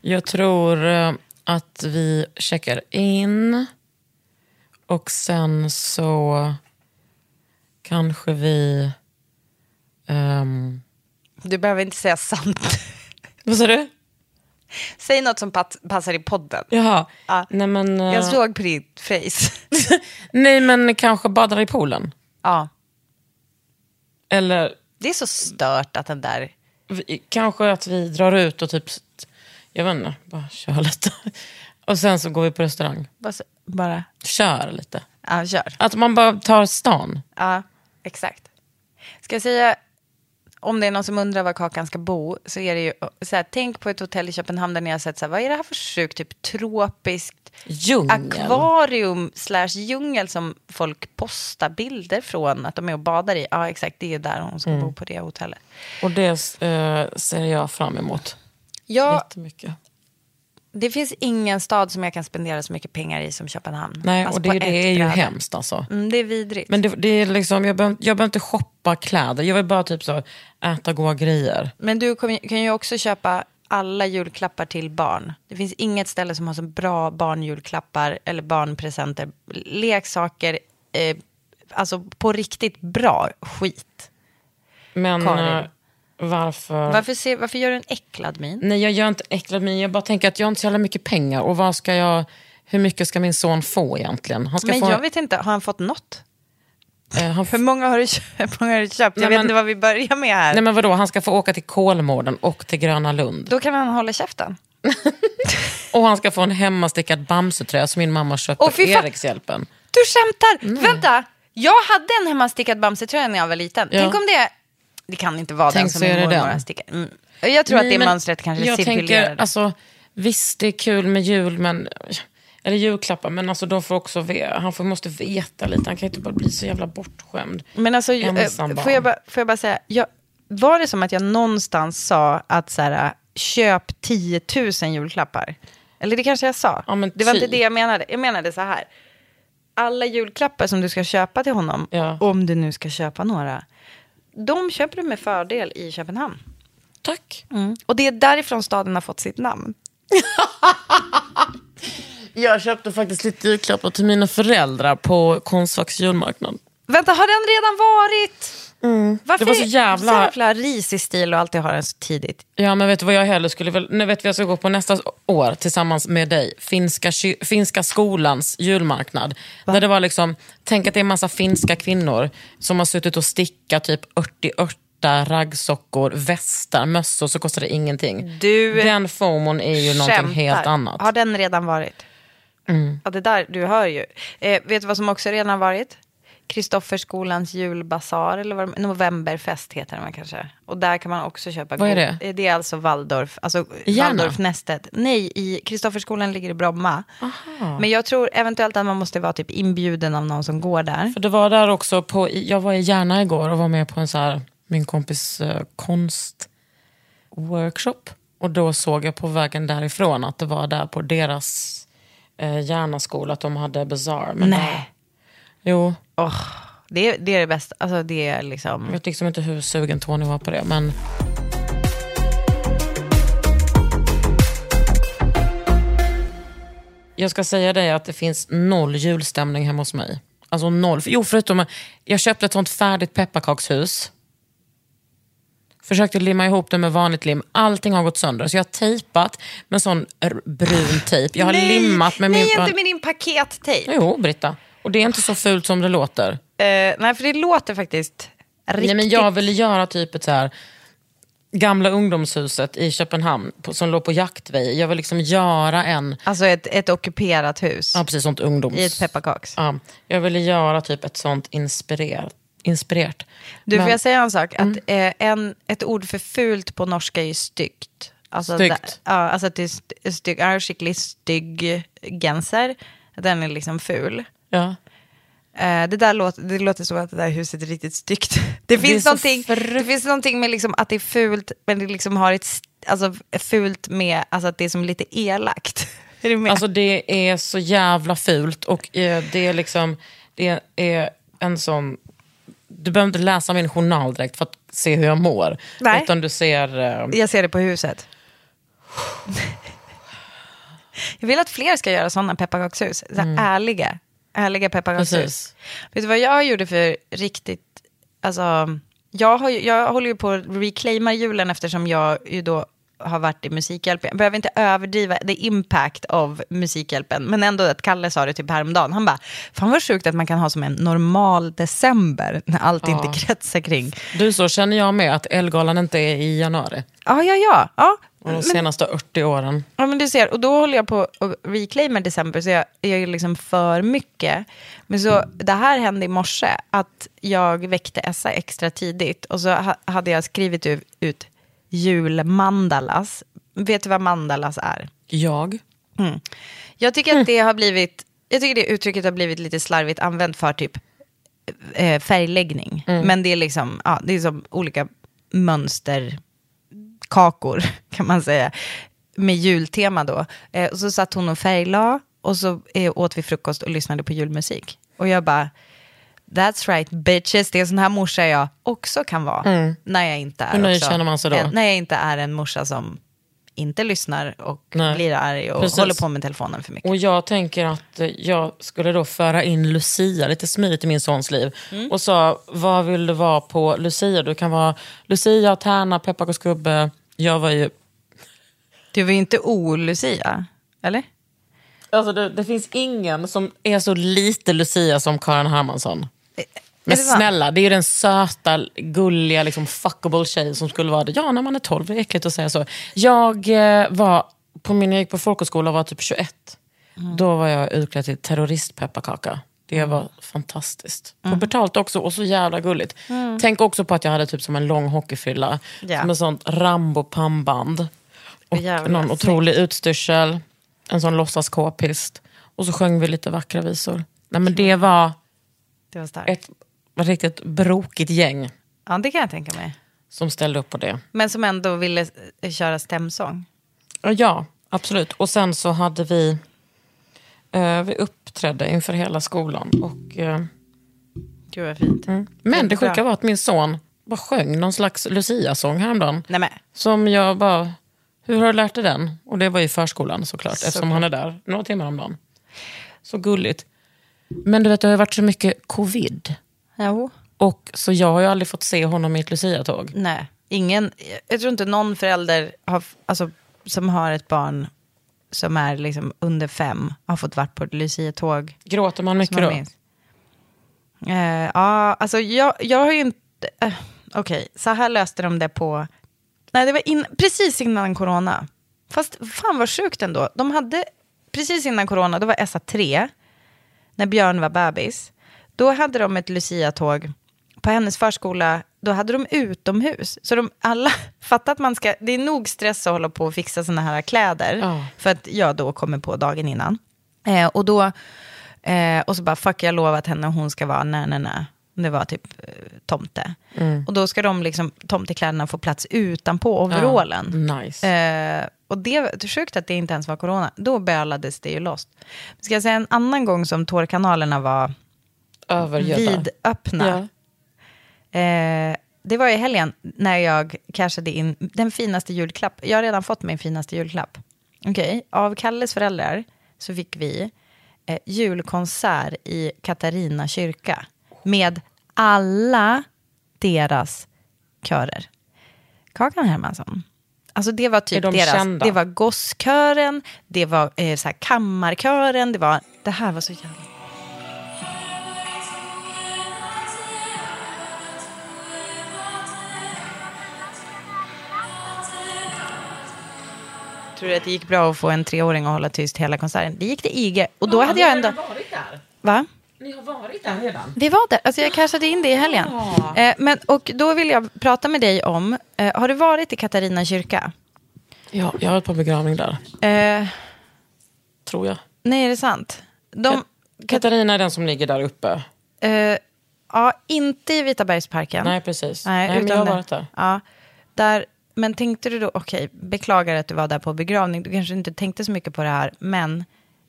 jag tror eh, att vi checkar in och sen så kanske vi... ehm,
Du behöver inte säga sant.
vad sa du?
Säg något som pat- passar i podden.
Jaha.
Ja.
Nej, men, eh,
Jag såg på ditt face.
nej men kanske badar i poolen.
ja,
Eller
det är så stört att den där...
vi, kanske att vi drar ut och typ, jag vet inte, bara kör lite. Och sen så går vi på restaurang.
Bara... så- bara
Kör lite.
ja, kör.
Att man bara tar stan.
Ja, exakt. Ska jag säga, om det är någon som undrar var Kakan ska bo, så är det ju så här, tänk på ett hotell i Köpenhamn där ni har sett så här, vad är det här för sjukt, typ tropiskt
Djungel.
akvarium slash djungel som folk postar bilder från att de är och badar i. Ja, exakt, det är där hon ska
Mm.
bo på det hotellet.
Och det eh, ser jag fram emot.
Ja,
Jättemycket.
Det finns ingen stad som jag kan spendera så mycket pengar i som Köpenhamn.
Nej,
Alltså
och det, det är ju hemskt alltså.
Mm, det är vidrigt.
Men det, det är liksom, jag behöver, jag behöver inte shoppa kläder. Jag vill bara typ så äta goda grejer.
Men du kan, kan ju också köpa alla julklappar till barn. Det finns inget ställe som har så bra barnjulklappar eller barnpresenter, leksaker, eh, alltså på riktigt bra skit.
Men
Karin.
Varför?
Varför, ser, varför gör du en äcklad min?
Nej, jag gör inte äcklad min. Jag bara tänker att jag har inte så jävla mycket pengar. Och vad ska jag, hur mycket ska min son få egentligen? Han ska
Men
få,
jag vet inte, har han fått något?
eh, han,
Hur många har du köpt? Hur många har du köpt? Jag
Nej,
vet
men-
inte vad vi börjar med här.
nej men vadå, han ska få åka till Kolmården och till Gröna Lund.
Då kan han hålla käften.
Och han ska få en hemmastickad Bamsetröja som min mamma köpte
Åh,
på. Erikshjälpen.
Du skämtar! Vänta! Jag hade en hemmastickad Bamse-tröja när jag var liten.
Ja.
Tänk om det... Det kan inte vara
Tänk
den som min
det
mormor har stickat. Mm. Jag tror att
Nej,
det
men
mönstret kanske
jag
cirkulerar.
tänker, alltså, Visst, det är kul med jul, men, eller julklappar, men alltså, de får också, han får, måste veta lite. Han kan inte bara bli så jävla bortskämd.
Men alltså, eh,
Ensam
får jag, bara, får jag bara säga, jag, var det som att jag någonstans sa att så här, köp 10 000 julklappar? Eller det kanske jag sa.
Ja,
det var
typ.
inte det jag menade. Jag menade så här. Alla julklappar som du ska köpa till honom,
Ja.
om du nu ska köpa några, de köper du med fördel i Köpenhamn.
Tack.
Och det är därifrån staden har fått sitt namn.
Jag köpte faktiskt lite julklappar till mina föräldrar på Konstfacks julmarknad.
Vänta, har den redan varit? Varför
Det var så jävla-
så jävla risig stil och alltid har den så tidigt?
Ja, men vet du vad jag hellre skulle väl... Nu vet vi jag ska gå på nästa år tillsammans med dig. Finska, finska skolans julmarknad. Där det var liksom, tänk att det är en massa finska kvinnor som har suttit och stickat typ 80 raggsockor, västar, mössor så kostar det ingenting.
Du
Den FOMON är ju någonting
Skämtar.
helt annat.
Har den redan varit? Ja, det där, du hör ju. Eh, vet du vad som också redan har varit? Kristofferskolans julbasar, eller vad, de- novemberfest heter den kanske. Och där kan man också köpa.
Vad är det?
Det är alltså Waldorf, alltså? Waldorfnästet. Nej, i Kristofferskolan ligger i Bromma. Men jag tror eventuellt att man måste vara typ inbjuden av någon som går där.
För det var där också, på, jag var i Järna igår och var med på en så här, min kompis eh, konstworkshop. Och då såg jag på vägen därifrån att det var där på deras eh, Järnaskola att de hade bazaar. Men
Nej.
Jo,
Åh, det, är, det är det bästa. Alltså det är liksom...
jag vet liksom inte hur sugen Tony var på det. Men jag ska säga dig att det finns noll julstämning hemma hos mig. Alltså noll. Jo, förutom att jag köpte ett sånt färdigt pepparkakshus. Försökte limma ihop det med vanligt lim. Allting har gått sönder. Så jag har tejpat med sån brun tejp. Jag har
nej,
limmat med
nej,
min...
inte med din pakettejp.
Jo, Britta. Och det är inte så fult som det låter.
Eh, nej, för det låter faktiskt riktigt...
Nej, men jag ville göra typ ett så här gamla ungdomshuset i Köpenhamn på, som låg på Jaktvej. Jag vill liksom göra en,
Alltså ett, ett ockuperat hus
ja precis sånt ungdoms...
i ett pepparkaks.
Ja, jag ville göra typ ett sånt inspirerat. inspirerat.
Du, får
Men-
jag säga en sak? Att, eh, en, ett ord för fult på norska är ju styggt. Alltså,
Styggt.
ja, alltså att det är st- stygg, ja, skickligt stygg genser. Den är liksom ful.
Ja.
Eh, det där låter, det låter så att det där huset är riktigt styggt. Det finns, någonting,
fru-
det finns någonting med liksom att det är fult, men det liksom har ett, alltså fult med alltså att det är som lite elakt. Är du med?
Alltså det är så jävla fult och eh, det är liksom, det är en sån, du behöver inte läsa min journal direkt för att se hur jag mår.
Nej.
Utan du ser, eh,
Jag ser det på huset. Jag vill att fler ska göra sådana pepparkakshus. Så här ärliga, ärliga pepparkakshus. Vet du vad jag gjorde för riktigt, alltså, jag, har, jag håller ju på att reclaima julen eftersom jag ju då har varit i Musikhjälpen. Jag behöver inte överdriva the impact av Musikhjälpen, men ändå att Kalle sa det typ häromdagen. Han bara, fan vad sjukt att man kan ha som en normal december när allt inte kretsar kring.
du så känner jag med att Elgalan inte är i januari.
Ja, ja, ja. ja.
Och de senaste 80 åren.
Ja men du ser, och då håller jag på att reclaima december så jag jag är liksom för mycket. Men så det här hände i morse, att jag väckte Essa extra tidigt och så ha, hade jag skrivit ut julmandalas. Vet du vad mandalas är?
Jag?
Jag tycker att det har blivit, jag tycker det uttrycket har blivit lite slarvigt använt för typ eh, färgläggning. Men det är liksom, ja, det är som olika mönsterkakor kan man säga. Med jultema då. Eh, och så satt hon och färgla och så eh, åt vi frukost och lyssnade på julmusik. Och jag bara, that's right bitches, det är sån här morsa jag också kan vara. När jag inte är
Hur nöjd känner man sig då?
En, när jag inte är en morsa som inte lyssnar och
Nej.
blir arg och
Precis.
håller på med telefonen för mycket.
Och jag tänker att jag skulle då föra in Lucia lite smidigt i min sons liv.
Mm.
Och sa, vad vill du vara på Lucia? Du kan vara Lucia, tärna, pepparkaksgubbe. Jag var ju...
Du var ju inte o-Lucia, eller?
Alltså det, det finns ingen som är så lite Lucia som Karin Hermansson. Men snälla, det är ju den söta, gulliga, liksom fuckable tjej som skulle vara det. Ja, när man är 12, det är äckligt att säga så. Jag eh, var, på min, jag gick på folkhögskola och var typ 21. Då var jag utklädd till terroristpepparkaka. Det var fantastiskt. Pubertalt också och så jävla gulligt. Tänk också på att jag hade typ som en lång hockeyfrilla.
Ja.
Som en sånt Rambo-pannband. Och
Jävla
någon
snyggt.
otrolig utstyrsel. En sån låtsas k-pist. Och så sjöng vi lite vackra visor. Nej, men det var
Det var starkt.
ett riktigt brokigt gäng
Ja, det kan jag tänka mig.
som ställde upp på det.
Men som ändå ville eh, köra stämsång.
Ja, absolut. Och sen så hade vi, eh, vi uppträdde inför hela skolan. Och, eh,
Gud vad fint.
men det sjuka var att min son bara sjöng någon slags Lucia-sång häromdagen.
Nej men,
Som jag bara, hur har du lärt dig den? Och det var i förskolan såklart, eftersom
Såklart.
han är där några timmar om dagen. Så gulligt. Men du vet, det har ju varit så mycket covid.
jo.
Och så jag har ju aldrig fått se honom i ett Lucia-tåg.
Nej, ingen, jag tror inte någon förälder har, alltså, som har ett barn som är liksom under fem har fått vara på ett Lucia-tåg.
Gråter man mycket då?
Eh, ja, alltså jag, jag har ju inte... eh, Okej, så här löste de det på... Nej, det var in, precis innan corona. Fast fan vad sjukt ändå. De hade, precis innan corona, då var Essa tre, när Björn var bebis. Då hade de ett Lucia-tåg på hennes förskola. Då hade de utomhus. Så de alla, fatta att man ska, det är nog stress att hålla på och fixa såna här kläder.
Ja.
För att jag då kommer på dagen innan. Eh, och då, eh, och så bara fuck jag lovat henne hon ska vara nej nej nej. Det var typ eh, tomte. Och då ska de liksom, tomtekläderna få plats utanpå overallen.
Nice.
Eh, och det sjukt att det inte ens var corona. Då bölades det ju loss. Ska jag säga en annan gång som tårkanalerna var
Övergödda.
vidöppna.
Ja.
Eh, det var i helgen när jag cashade in den finaste julklapp. Jag har redan fått min finaste julklapp. Okej, av Kalles föräldrar så fick vi eh, julkonsert i Katarina kyrka med alla deras körer. Kakan Hermansson. Alltså det var typ
de
deras,
kända?
det var gosskören, det var eh, så här kammarkören, det var, det här var så jävla... Tror du att det gick bra att få en treåring att hålla tyst hela konserten? Det gick det IG. Och då hade jag ändå...
varit där.
Va?
Ni har varit där redan?
Vi var där, alltså jag cashade in det i helgen. Eh, men, och då vill jag prata med dig om, eh, har du varit i Katarina kyrka?
Ja, jag har varit på begravning där,
Eh,
tror jag.
nej, är det sant? De,
Katarina är den som ligger där uppe.
eh, ja, inte i Vitabergsparken.
Nej, precis.
Nej,
Nej, men
utan
jag har varit där.
Ja, där. Men tänkte du då, okej, beklagar att du var där på begravning, du kanske inte tänkte så mycket på det här, men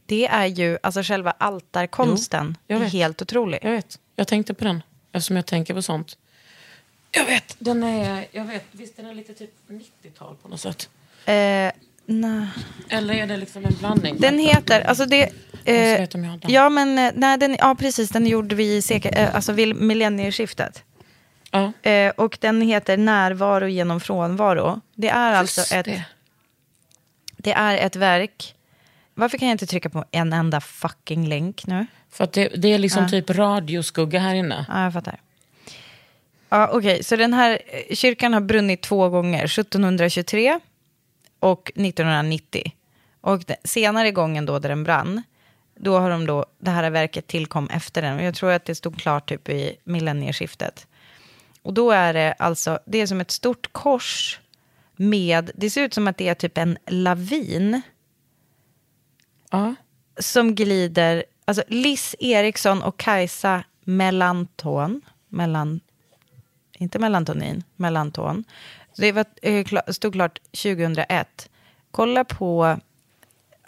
det är ju, alltså själva altarkonsten,
Jo,
är helt otrolig.
Jag vet. Jag tänkte på den, eftersom jag tänker på sånt. Jag vet. Den är, jag vet. Visst är den lite typ 90-tal på något sätt?
Eh, nej.
Eller är det liksom en blandning?
Den heter, alltså det... Eh, ja, men eh, nej, den, ja, precis, den gjorde vi i sekel, eh, alltså vid millennieskiftet.
Ja.
Eh, och den heter Närvaro genom frånvaro. Det är alltså
Just
ett,
det.
det är ett verk. Varför kan jag inte trycka på en enda fucking länk nu?
För att det, det är liksom
Ja.
typ radioskugga här inne.
Ja, jag fattar. Ja, Okej, så den här eh, kyrkan har brunnit två gånger. 1723 och 1990. Och senare gången då där den brann, då har de då, det här verket tillkom efter den. Jag tror att det stod klart typ i millennieskiftet. Och då är det alltså, det är som ett stort kors med, det ser ut som att det är typ en lavin
Ja.
som glider, alltså Liss Eriksson och Kajsa Mellanton, mellan, inte Mellantonin, Mellanton. Så Det var, eh, stod klart 2001. Kolla på,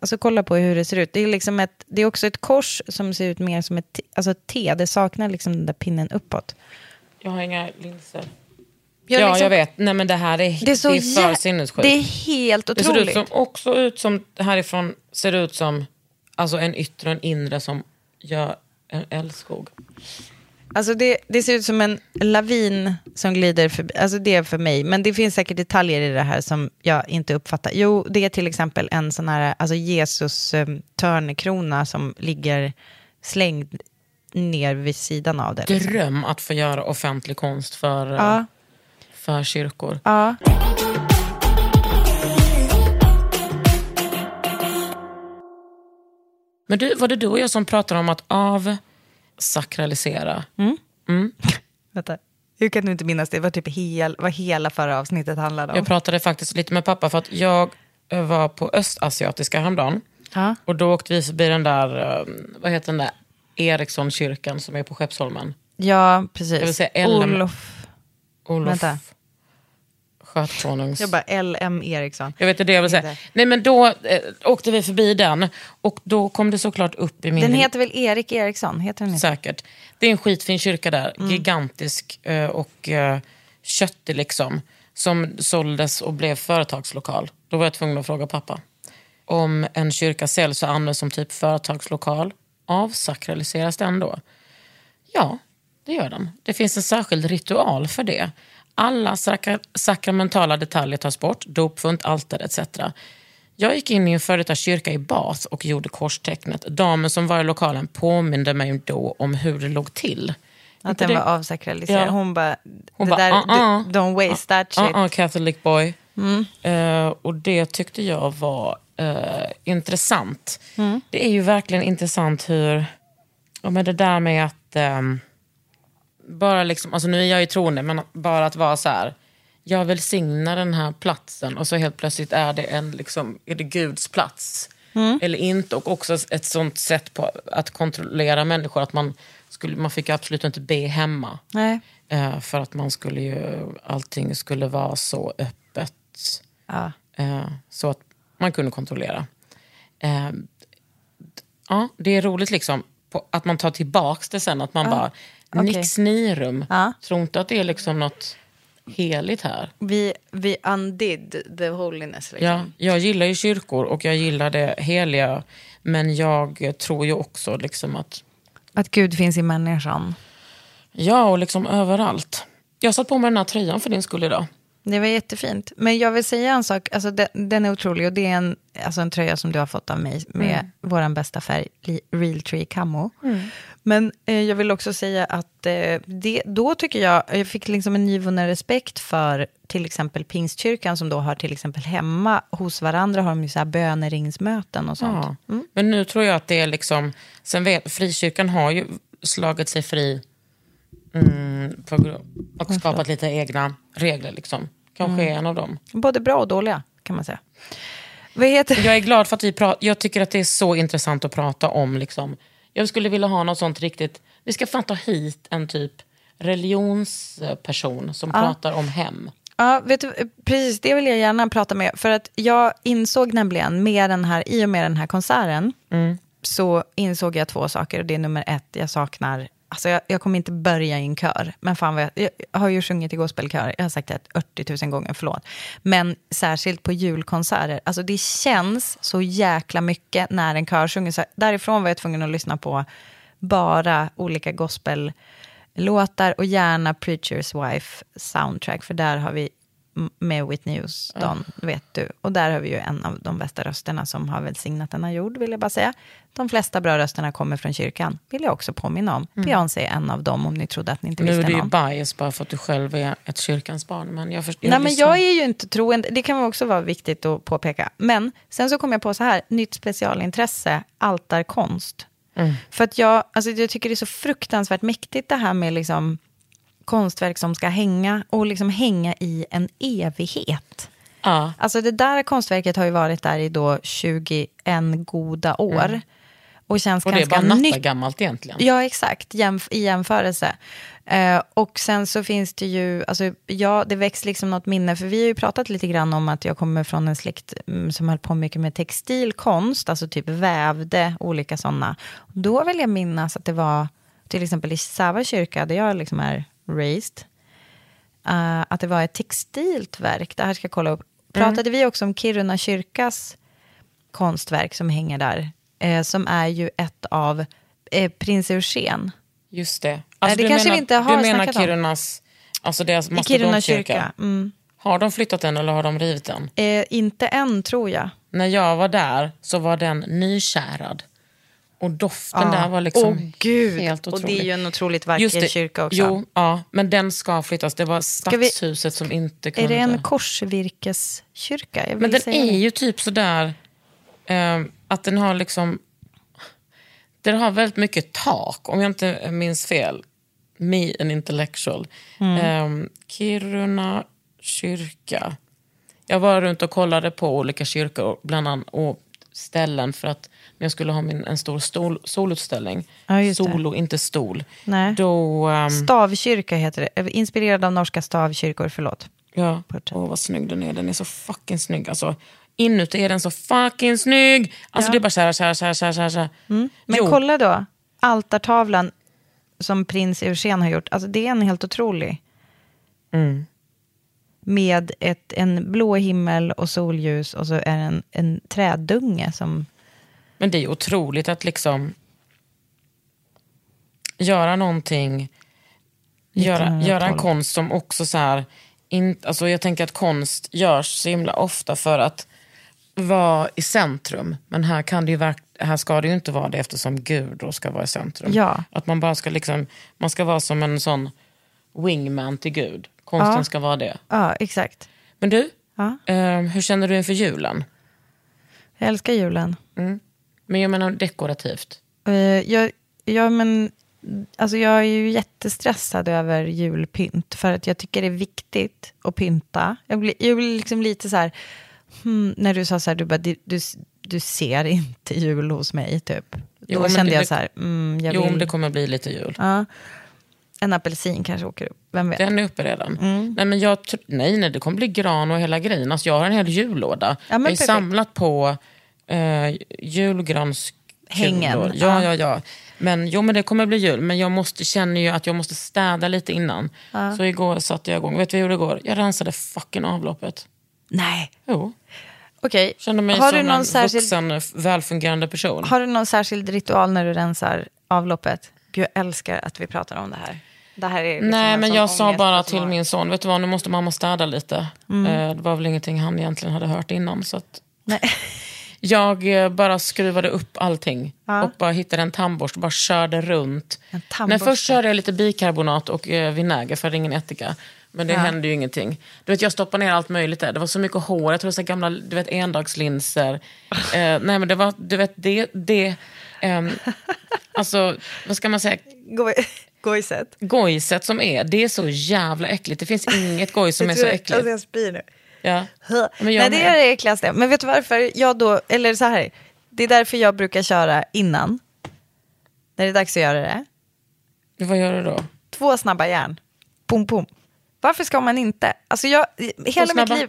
alltså kolla på hur det ser ut. Det är, liksom ett, det är också ett kors som ser ut mer som ett, alltså ett T. Det saknar liksom den där pinnen uppåt.
Jag har inga linser. Ja,
liksom-
jag vet. Nej, men det här är,
Det är, så
det är för sinnessjukt.
Det är helt
Det ser ut
otroligt.
som, också ut som, härifrån ser det ut som alltså en yttre och en inre som gör en älskog.
Alltså det, det ser ut som en lavin som glider förbi. Alltså det är för mig. Men det finns säkert detaljer i det här som jag inte uppfattar. Jo, det är till exempel en sån här alltså Jesus eh, törnekrona som ligger slängd ner vid sidan av det. liksom.
Dröm att få göra offentlig konst för, eh,
Ja.
För kyrkor.
Ja.
Men du, var det du och jag som pratade om att avsakralisera?
Vänta. Hur kan du inte minnas det? Det var typ hel, vad hela förra avsnittet handlade om.
Jag pratade faktiskt lite med pappa för att jag var på Östasiatiska häromdagen.
Ja.
Och då åkte vi förbi den där, eh, vad heter den där, Erikssonskyrkan som är på Skeppsholmen.
ja, precis.
Jag vill säga.
Olof.
Olof
Vänta.
Skötkonungs...
Jag bara LM Eriksson.
Jag vet inte det jag vill säga. Nej men då eh, åkte vi förbi den och då kom det såklart upp i min...
Den heter väl Erik Eriksson? Heter den inte?
Säkert. Det är en skitfin kyrka där,
Mm.
gigantisk eh, och eh, köttig liksom. Som såldes och blev företagslokal. Då var jag tvungen att fråga pappa. Om en kyrka säljs och används som typ företagslokal, avsakraliseras den då? Ja, det gör den. Det finns en särskild ritual för det. Alla sakra- sakramentala detaljer tas bort, dopfunt, altare etc. Jag gick in i en före detta kyrka i Bath och gjorde korstecknet. Damen som var i lokalen påminde mig då om hur det låg till.
Att den var avsakraliserad.
Ja.
Hon bara,
Hon
det
bara,
där,
"Uh-uh."
du- don't waste that shit.
Uh-uh, Catholic boy. Eh, och det tyckte jag var eh, intressant. Det är ju verkligen intressant hur, men det där med att, ehm, bara liksom, alltså nu är jag ju troende, men bara att vara så här, jag välsignar den här platsen och så helt plötsligt är det, en, liksom, är det Guds plats. Eller inte. Och också ett sånt sätt på att kontrollera människor, att man, skulle, man fick absolut inte be hemma. Eh, för att man skulle ju, allting skulle vara så öppet.
Ja.
Eh, så att man kunde kontrollera. Eh, ja, det är roligt liksom på, att man tar tillbaks det sen. Att man bara,
okej.
nix nirum.
Ja.
Tror inte att det är liksom något heligt här.
Vi, vi undid the holiness. Liksom.
Ja, jag gillar ju kyrkor och jag gillar det heliga. Men jag tror ju också liksom att,
Att Gud finns i människan.
ja och liksom överallt. Jag satt på mig den här tröjan för din skull idag.
Det var jättefint. Men jag vill säga en sak, alltså den, den är otrolig och det är en, alltså en tröja som du har fått av mig med
Mm.
vår bästa färg, Real Tree Camo. Men eh, jag vill också säga att eh, det, då tycker jag, jag fick liksom en nyvunnen respekt för till exempel Pingstkyrkan som då har till exempel hemma hos varandra har de ju så här böneringsmöten och sånt.
Ja. Men nu tror jag att det är liksom... Sen vet, frikyrkan har ju slagit sig fri mm, grund- och skapat lite egna regler. Liksom. Kanske är en av dem.
Både bra och dåliga kan man säga. Vad heter
Jag är glad för att vi pratar, jag tycker att det är så intressant att prata om. Liksom. Jag skulle vilja ha något sånt riktigt, vi ska fan ta hit en typ religionsperson som pratar om hem.
Ja, vet du, precis det vill jag gärna prata med. För att jag insåg nämligen, med den här, i och med den här konserten, så insåg jag två saker. Och det är nummer ett, jag saknar, alltså jag, jag kommer inte börja i en kör. Men fan vad jag, jag har ju sjungit i gospelkör, jag har sagt det 80 000 gånger, förlåt. Men särskilt på julkonserter, alltså det känns så jäkla mycket när en kör sjunger. Så därifrån var jag tvungen att lyssna på bara olika gospellåtar och gärna Preacher's Wife soundtrack, för där har vi med Whitney Houston, vet du. Och där har vi ju en av de bästa rösterna som har välsignat denna jord, vill jag bara säga. De flesta bra rösterna kommer från kyrkan, vill jag också påminna om. Beyoncé är en av dem, om ni trodde att ni inte
Nu är
visste
du ju
någon.
bias bara för att du själv är ett kyrkans barn. Men jag, först, jag
Nej, men jag är ju inte troende. Det kan också vara viktigt att påpeka. Men sen så kom jag på så här, nytt specialintresse, altarkonst. För att jag, alltså jag tycker det är så fruktansvärt mäktigt det här med liksom konstverk som ska hänga och liksom hänga i en evighet.
Ja.
Alltså det där konstverket har ju varit där i då 21 goda år. Och känns
Och det är
ganska
bara natta gammalt egentligen.
Ja, exakt, jämf- i jämförelse. Eh, och sen så finns det ju, alltså, ja, det väcks liksom något minne, för vi har ju pratat lite grann om att jag kommer från en släkt mm, som höll på mycket med textilkonst, alltså typ vävde olika sådana. Då vill jag minnas att det var, till exempel i Säva kyrka, där jag liksom är raised, eh, att det var ett textilt verk, det här ska jag kolla upp. Pratade vi också om Kiruna kyrkas konstverk som hänger där, eh, som är ju ett av eh, prins Eugen.
Just det.
Nej,
Alltså,
det kanske
menar,
vi inte har
Du menar
om.
Kirunas, alltså deras
Kiruna kyrka. Mm.
Har de flyttat den eller har de rivit den?
Eh, inte än, tror jag.
När jag var där så var den nykärad. Och doften
Ja.
där var liksom
Åh, gud.
helt
Och
otrolig.
det är ju en otroligt vacker kyrka också.
Jo, ja, men den ska flyttas. Det var
vi-
stadshuset som inte kunde...
Är det en korsvirkeskyrka?
Men den är
det.
ju typ sådär eh, att den har liksom... Den har väldigt mycket tak, om jag inte minns fel. Me, an intellectual.
Mm.
Eh, Kiruna kyrka. Jag var runt och kollade på olika kyrkor bland annat, och ställen för att när jag skulle ha min, en stor stol, solutställning.
Ja, just det.
Solo, inte stol.
Nej.
Då... ehm,
Stavkyrka heter det. Eh, Inspirerad av norska stavkyrkor, förlåt.
Ja, åh vad snygg den är. Den är så fucking snygg. Alltså, inuti är den så fucking snygg. Alltså det är bara så här, så här, så här, så här, så här, här.
Men
Jo,
kolla då, altartavlan som prins Eugen har gjort. Alltså det är en helt otrolig.
Mm.
Med ett, en blå himmel och solljus och så är det en, en trädunge som...
Men det är otroligt att liksom göra någonting, göra,
1912.
göra en konst som också så här, in, alltså jag tänker att konst görs så himla ofta för att vara i centrum. Men här, kan det ju här ska det ju inte vara det eftersom Gud då ska vara i centrum.
Ja.
Att man bara ska liksom, man ska vara som en sån wingman till Gud. Konsten
Ja.
ska vara det.
Ja, exakt.
Men du,
Ja.
eh, hur känner du inför julen?
Jag älskar julen.
Men jag menar dekorativt.
Eh, jag, ja, men, alltså jag är ju jättestressad över julpynt. För att jag tycker det är viktigt att pynta. Jag blir, jag blir liksom lite så här... Hmm, när du sa så här, du, bara, du, du, du ser inte jul hos mig, typ.
Jo,
Då kände
det-
jag så här, mm, jag
Jo,
vill...
det kommer bli lite jul.
ja, en apelsin kanske åker upp, vem vet.
Den är uppe redan.
Mm.
Nej, men jag, nej, nej, det kommer bli gran och hela grejen. Alltså, jag har en hel jullåda.
Ja,
jag har
perfekt.
samlat på eh, julgranskulor.
Hängen,
Ja,
ja.
ja, ja. Men, jo, men det kommer bli jul. Men jag måste, känner ju att jag måste städa lite innan. Så igår satte jag igång. Vet du vad jag gjorde igår? Jag rensade fucking avloppet.
Nej,
Jo.
okej.
Kände mig
Har
som
du någon
en
särskild-
vuxen, välfungerande person.
Har du någon särskild ritual när du rensar avloppet? Gud, jag älskar att vi pratar om det här. Det här är liksom
Nej,
en
men jag sa bara till min son, vet du vad, nu måste mamma städa lite.
Mm.
Eh, det var väl ingenting han egentligen hade hört innan. Så att
Nej.
jag eh, bara skruvade upp allting
Ja.
och bara hittade en tandborste och bara körde runt. Nej, först körde jag lite bikarbonat och eh, vinäger för ingen ättika. Men det
Ja.
hände ju ingenting. Du vet, jag stoppade ner allt möjligt där. Det var så mycket hår, jag tror så gamla du vet, endagslinser. Eh, nej men det var, du vet, det, det ehm, alltså vad ska man säga,
Gå- Gojset.
gojset som är, det är så jävla äckligt. Det finns inget gojs som är så äckligt.
Alltså jag spyr nu.
Ja. Men
Nej, det är det äckligaste. Men vet du varför jag då, eller så här, det är därför jag brukar köra innan. När det är dags att göra det.
Vad gör du då?
Två snabba järn. Pum, pum. Varför ska man inte? Alltså jag, hela mitt
snabba?
liv,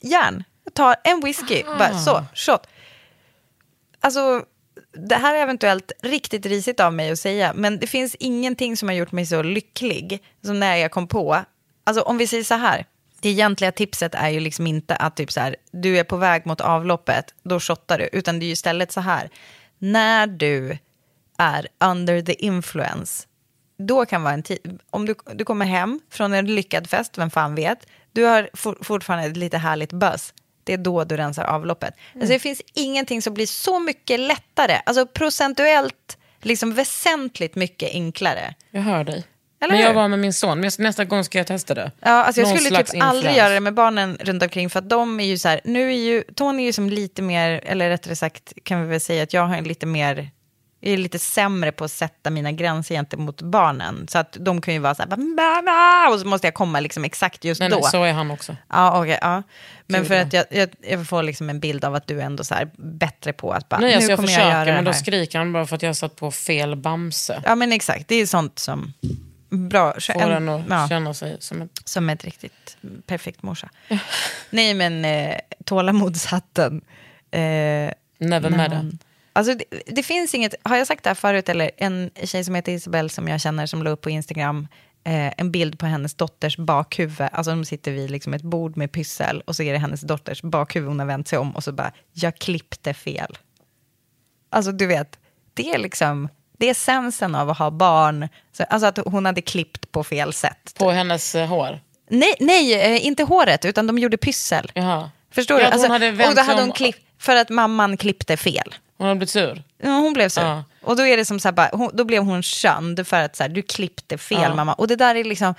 järn. Jag tar en whisky, bara så, shot. Alltså, det här är eventuellt riktigt risigt av mig att säga, men det finns ingenting som har gjort mig så lycklig som när jag kom på, alltså om vi säger så här, det egentliga tipset är ju liksom inte att typ så här, du är på väg mot avloppet, då shottar du, utan det är ju istället så här, när du är under the influence, då kan vara en tid, om du, du kommer hem från en lyckad fest, vem fan vet, du har for, fortfarande ett lite härligt buzz, det är då du rensar avloppet. Alltså det finns ingenting som blir så mycket lättare, alltså procentuellt liksom väsentligt mycket enklare.
Jag hör dig.
Eller
men jag
hur?
var med min son, men nästa gång ska jag testa det.
Ja, alltså jag
Någon
skulle typ aldrig
influens.
göra det med barnen runt omkring för att de är ju så här, nu är ju, Tony är ju som lite mer, eller rättare sagt kan vi väl säga att jag har en lite mer, jag är lite sämre på att sätta mina gränser gentemot barnen. Så att de kan ju vara så här, "Ba, ba", och så måste jag komma liksom exakt just
Nej,
då.
nej, så är han också.
Ja, okej, ja. Men
Gud,
för att jag, jag, jag får liksom en bild av att du är ändå så här bättre på att bara,
Nej,
nu
alltså jag
kommer
försöker,
jag göra
men då skriker han bara för att jag har satt på fel bamse.
Ja, men exakt, det är sånt som, bra.
Får den att
ja.
känna sig som ett...
Som ett riktigt perfekt morsa. Nej, men eh, tålamodshatten. Eh,
Never met
man- Alltså, det, det finns inget, har jag sagt det här förut, eller en tjej som heter Isabel som jag känner som la upp på Instagram eh, en bild på hennes dotters bakhuvud. Alltså de sitter vid liksom ett bord med pyssel och så är det hennes dotters bakhuvud hon har vänt sig om och så bara, jag klippte fel. Alltså du vet, det är liksom, det är essensen av att ha barn. Så, alltså att hon hade klippt på fel sätt.
På hennes eh, hår.
Nej, nej eh, inte håret, utan de gjorde pyssel.
Jaha.
Förstår du?
hon hade
och då hade hon klipp, för att mamman klippte fel.
Hon har blivit sur.
Ja, hon blev sur.
Ja.
Och då är det som så här, bara, hon, då blev hon könd för att så här, du klippte fel
Ja.
mamma. Och det där är liksom,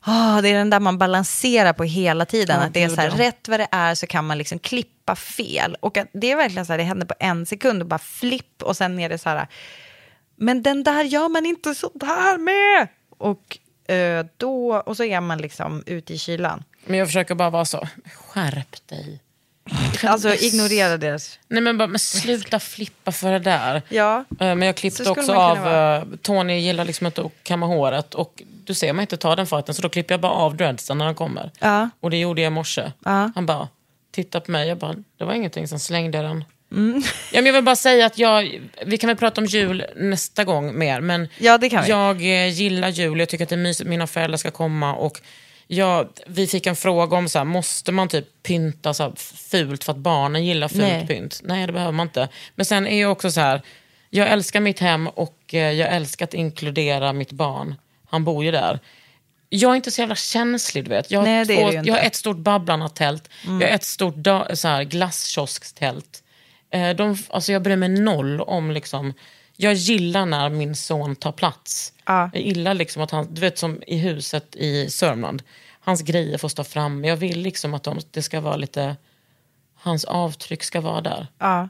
ah, det är den där man balanserar på hela tiden.
Ja,
att det är så här, rätt vad det är så kan man liksom klippa fel. Och det är verkligen så här, det händer på en sekund och bara flipp och sen är det så här, men den där gör man inte så där med. Och, eh, då, och så är man liksom ute i kylan.
Men jag försöker bara vara så, skärp dig.
Alltså ignorera deras...
Nej men bara, men sluta flippa för det där.
Ja.
Eh, Men jag klippte också
man
av,
vara.
eh, Tony gillar liksom inte att kamma håret och du ser mig inte ta den fighten så då klipper jag bara av dreadsen när han kommer.
Ja.
Och det gjorde jag i morse.
Ja.
Han bara, titta på mig, jag bara, det var ingenting, sen slängde jag den. Ja, men jag vill bara säga att jag, vi kan väl prata om jul nästa gång mer, men
Ja, det kan vi.
jag eh, gillar jul, jag tycker att det är mysigt, mina föräldrar ska komma och jag, vi fick en fråga om så här, måste man typ pynta så här fult för att barnen gillar fult
Nej.
pynt? Nej, det behöver man inte. Men sen är jag också så här, jag älskar mitt hem och eh, jag älskar att inkludera mitt barn. Han bor ju där. Jag är inte så jävla känslig, du vet. Jag har,
Nej,
två, jag har ett stort Babblarna-tält, jag har ett stort da, så här, glasskioskstält. Eh, de, alltså jag bryr mig noll om... Liksom, jag gillar när min son tar plats.
Ja.
Jag gillar liksom att han, du vet som i huset i Sörmland, hans grejer får stå framme. Jag vill liksom att de, det ska vara lite, hans avtryck ska vara där.
Ja.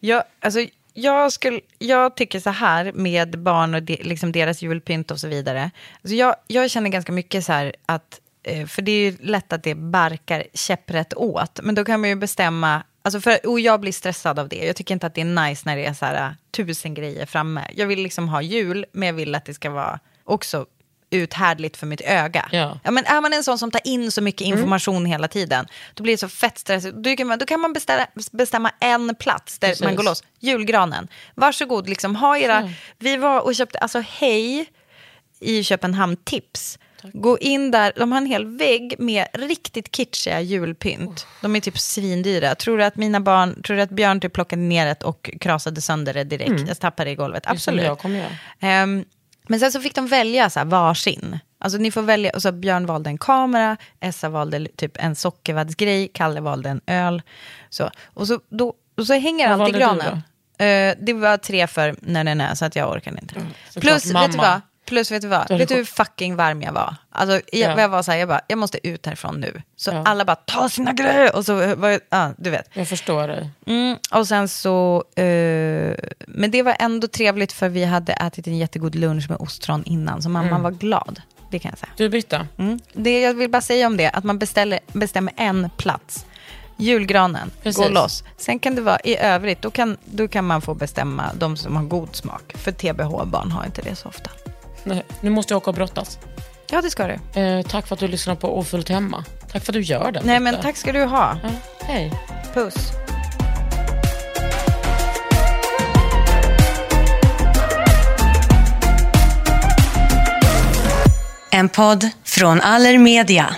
Jag, alltså, jag, skulle, jag tycker så här med barn och de, liksom deras julpynt och så vidare. Alltså jag, jag känner ganska mycket så här att, eh, för det är ju lätt att det barkar käpprätt åt, men då kan man ju bestämma, alltså för, och jag blir stressad av det. Jag tycker inte att det är nice när det är så här tusen grejer framme. Jag vill liksom ha jul, men jag vill att det ska vara också uthärdligt för mitt öga.
Ja.
Ja, men är man en sån som tar in så mycket information hela tiden, då blir det så fett stressigt. Då kan man, då kan man beställa, bestämma en plats där
Precis.
man går loss. Julgranen. Varsågod, liksom, ha era... Vi var och köpte, alltså hej, i Köpenhamn tips. Gå in där, de har en hel vägg med riktigt kitschiga julpynt. De är typ svindyra. Tror du att mina barn, tror du att Björn typ plockade ner det och krasade sönder det direkt? Jag tappade det i golvet.
Det
Absolut.
jag kommer göra.
Ehm, men sen så fick de välja så här, varsin. Alltså ni får välja, och så Björn valde en kamera, Essa valde typ en sockervaddsgrej, Kalle valde en öl. Så, och, så, då, och så hänger
Vad
allt i granen. Eh, det var tre för när den är, så att jag orkade inte.
såklart.
Plus, vet du vad? Plus, vet du vad? Vet du hur fucking varm jag var? Alltså, jag,
Ja.
jag var så här, jag bara, jag måste ut härifrån nu. Så
Ja.
alla bara, ta sina grejer! Och så var jag, ja, du vet.
Jag förstår dig.
Mm, och sen så, eh, men det var ändå trevligt för vi hade ätit en jättegod lunch med ostron innan, så mamma
Mm.
var glad. Det kan jag säga.
Du Britta,
Mm. Det jag vill bara säga om det, att man beställer, bestämmer en plats. Julgranen,
Precis.
gå loss. Sen kan det vara i övrigt, då kan, då kan man få bestämma de som har god smak. För TBH-barn har inte det så ofta.
Nej, nu måste jag åka och brottas.
Ja, det ska du.
Eh, tack för att du lyssnar på Ofullt hemma. Tack för att du gör det.
Nej, men tack ska du ha.
Ja, hej.
Puss.
En podd från Allermedia.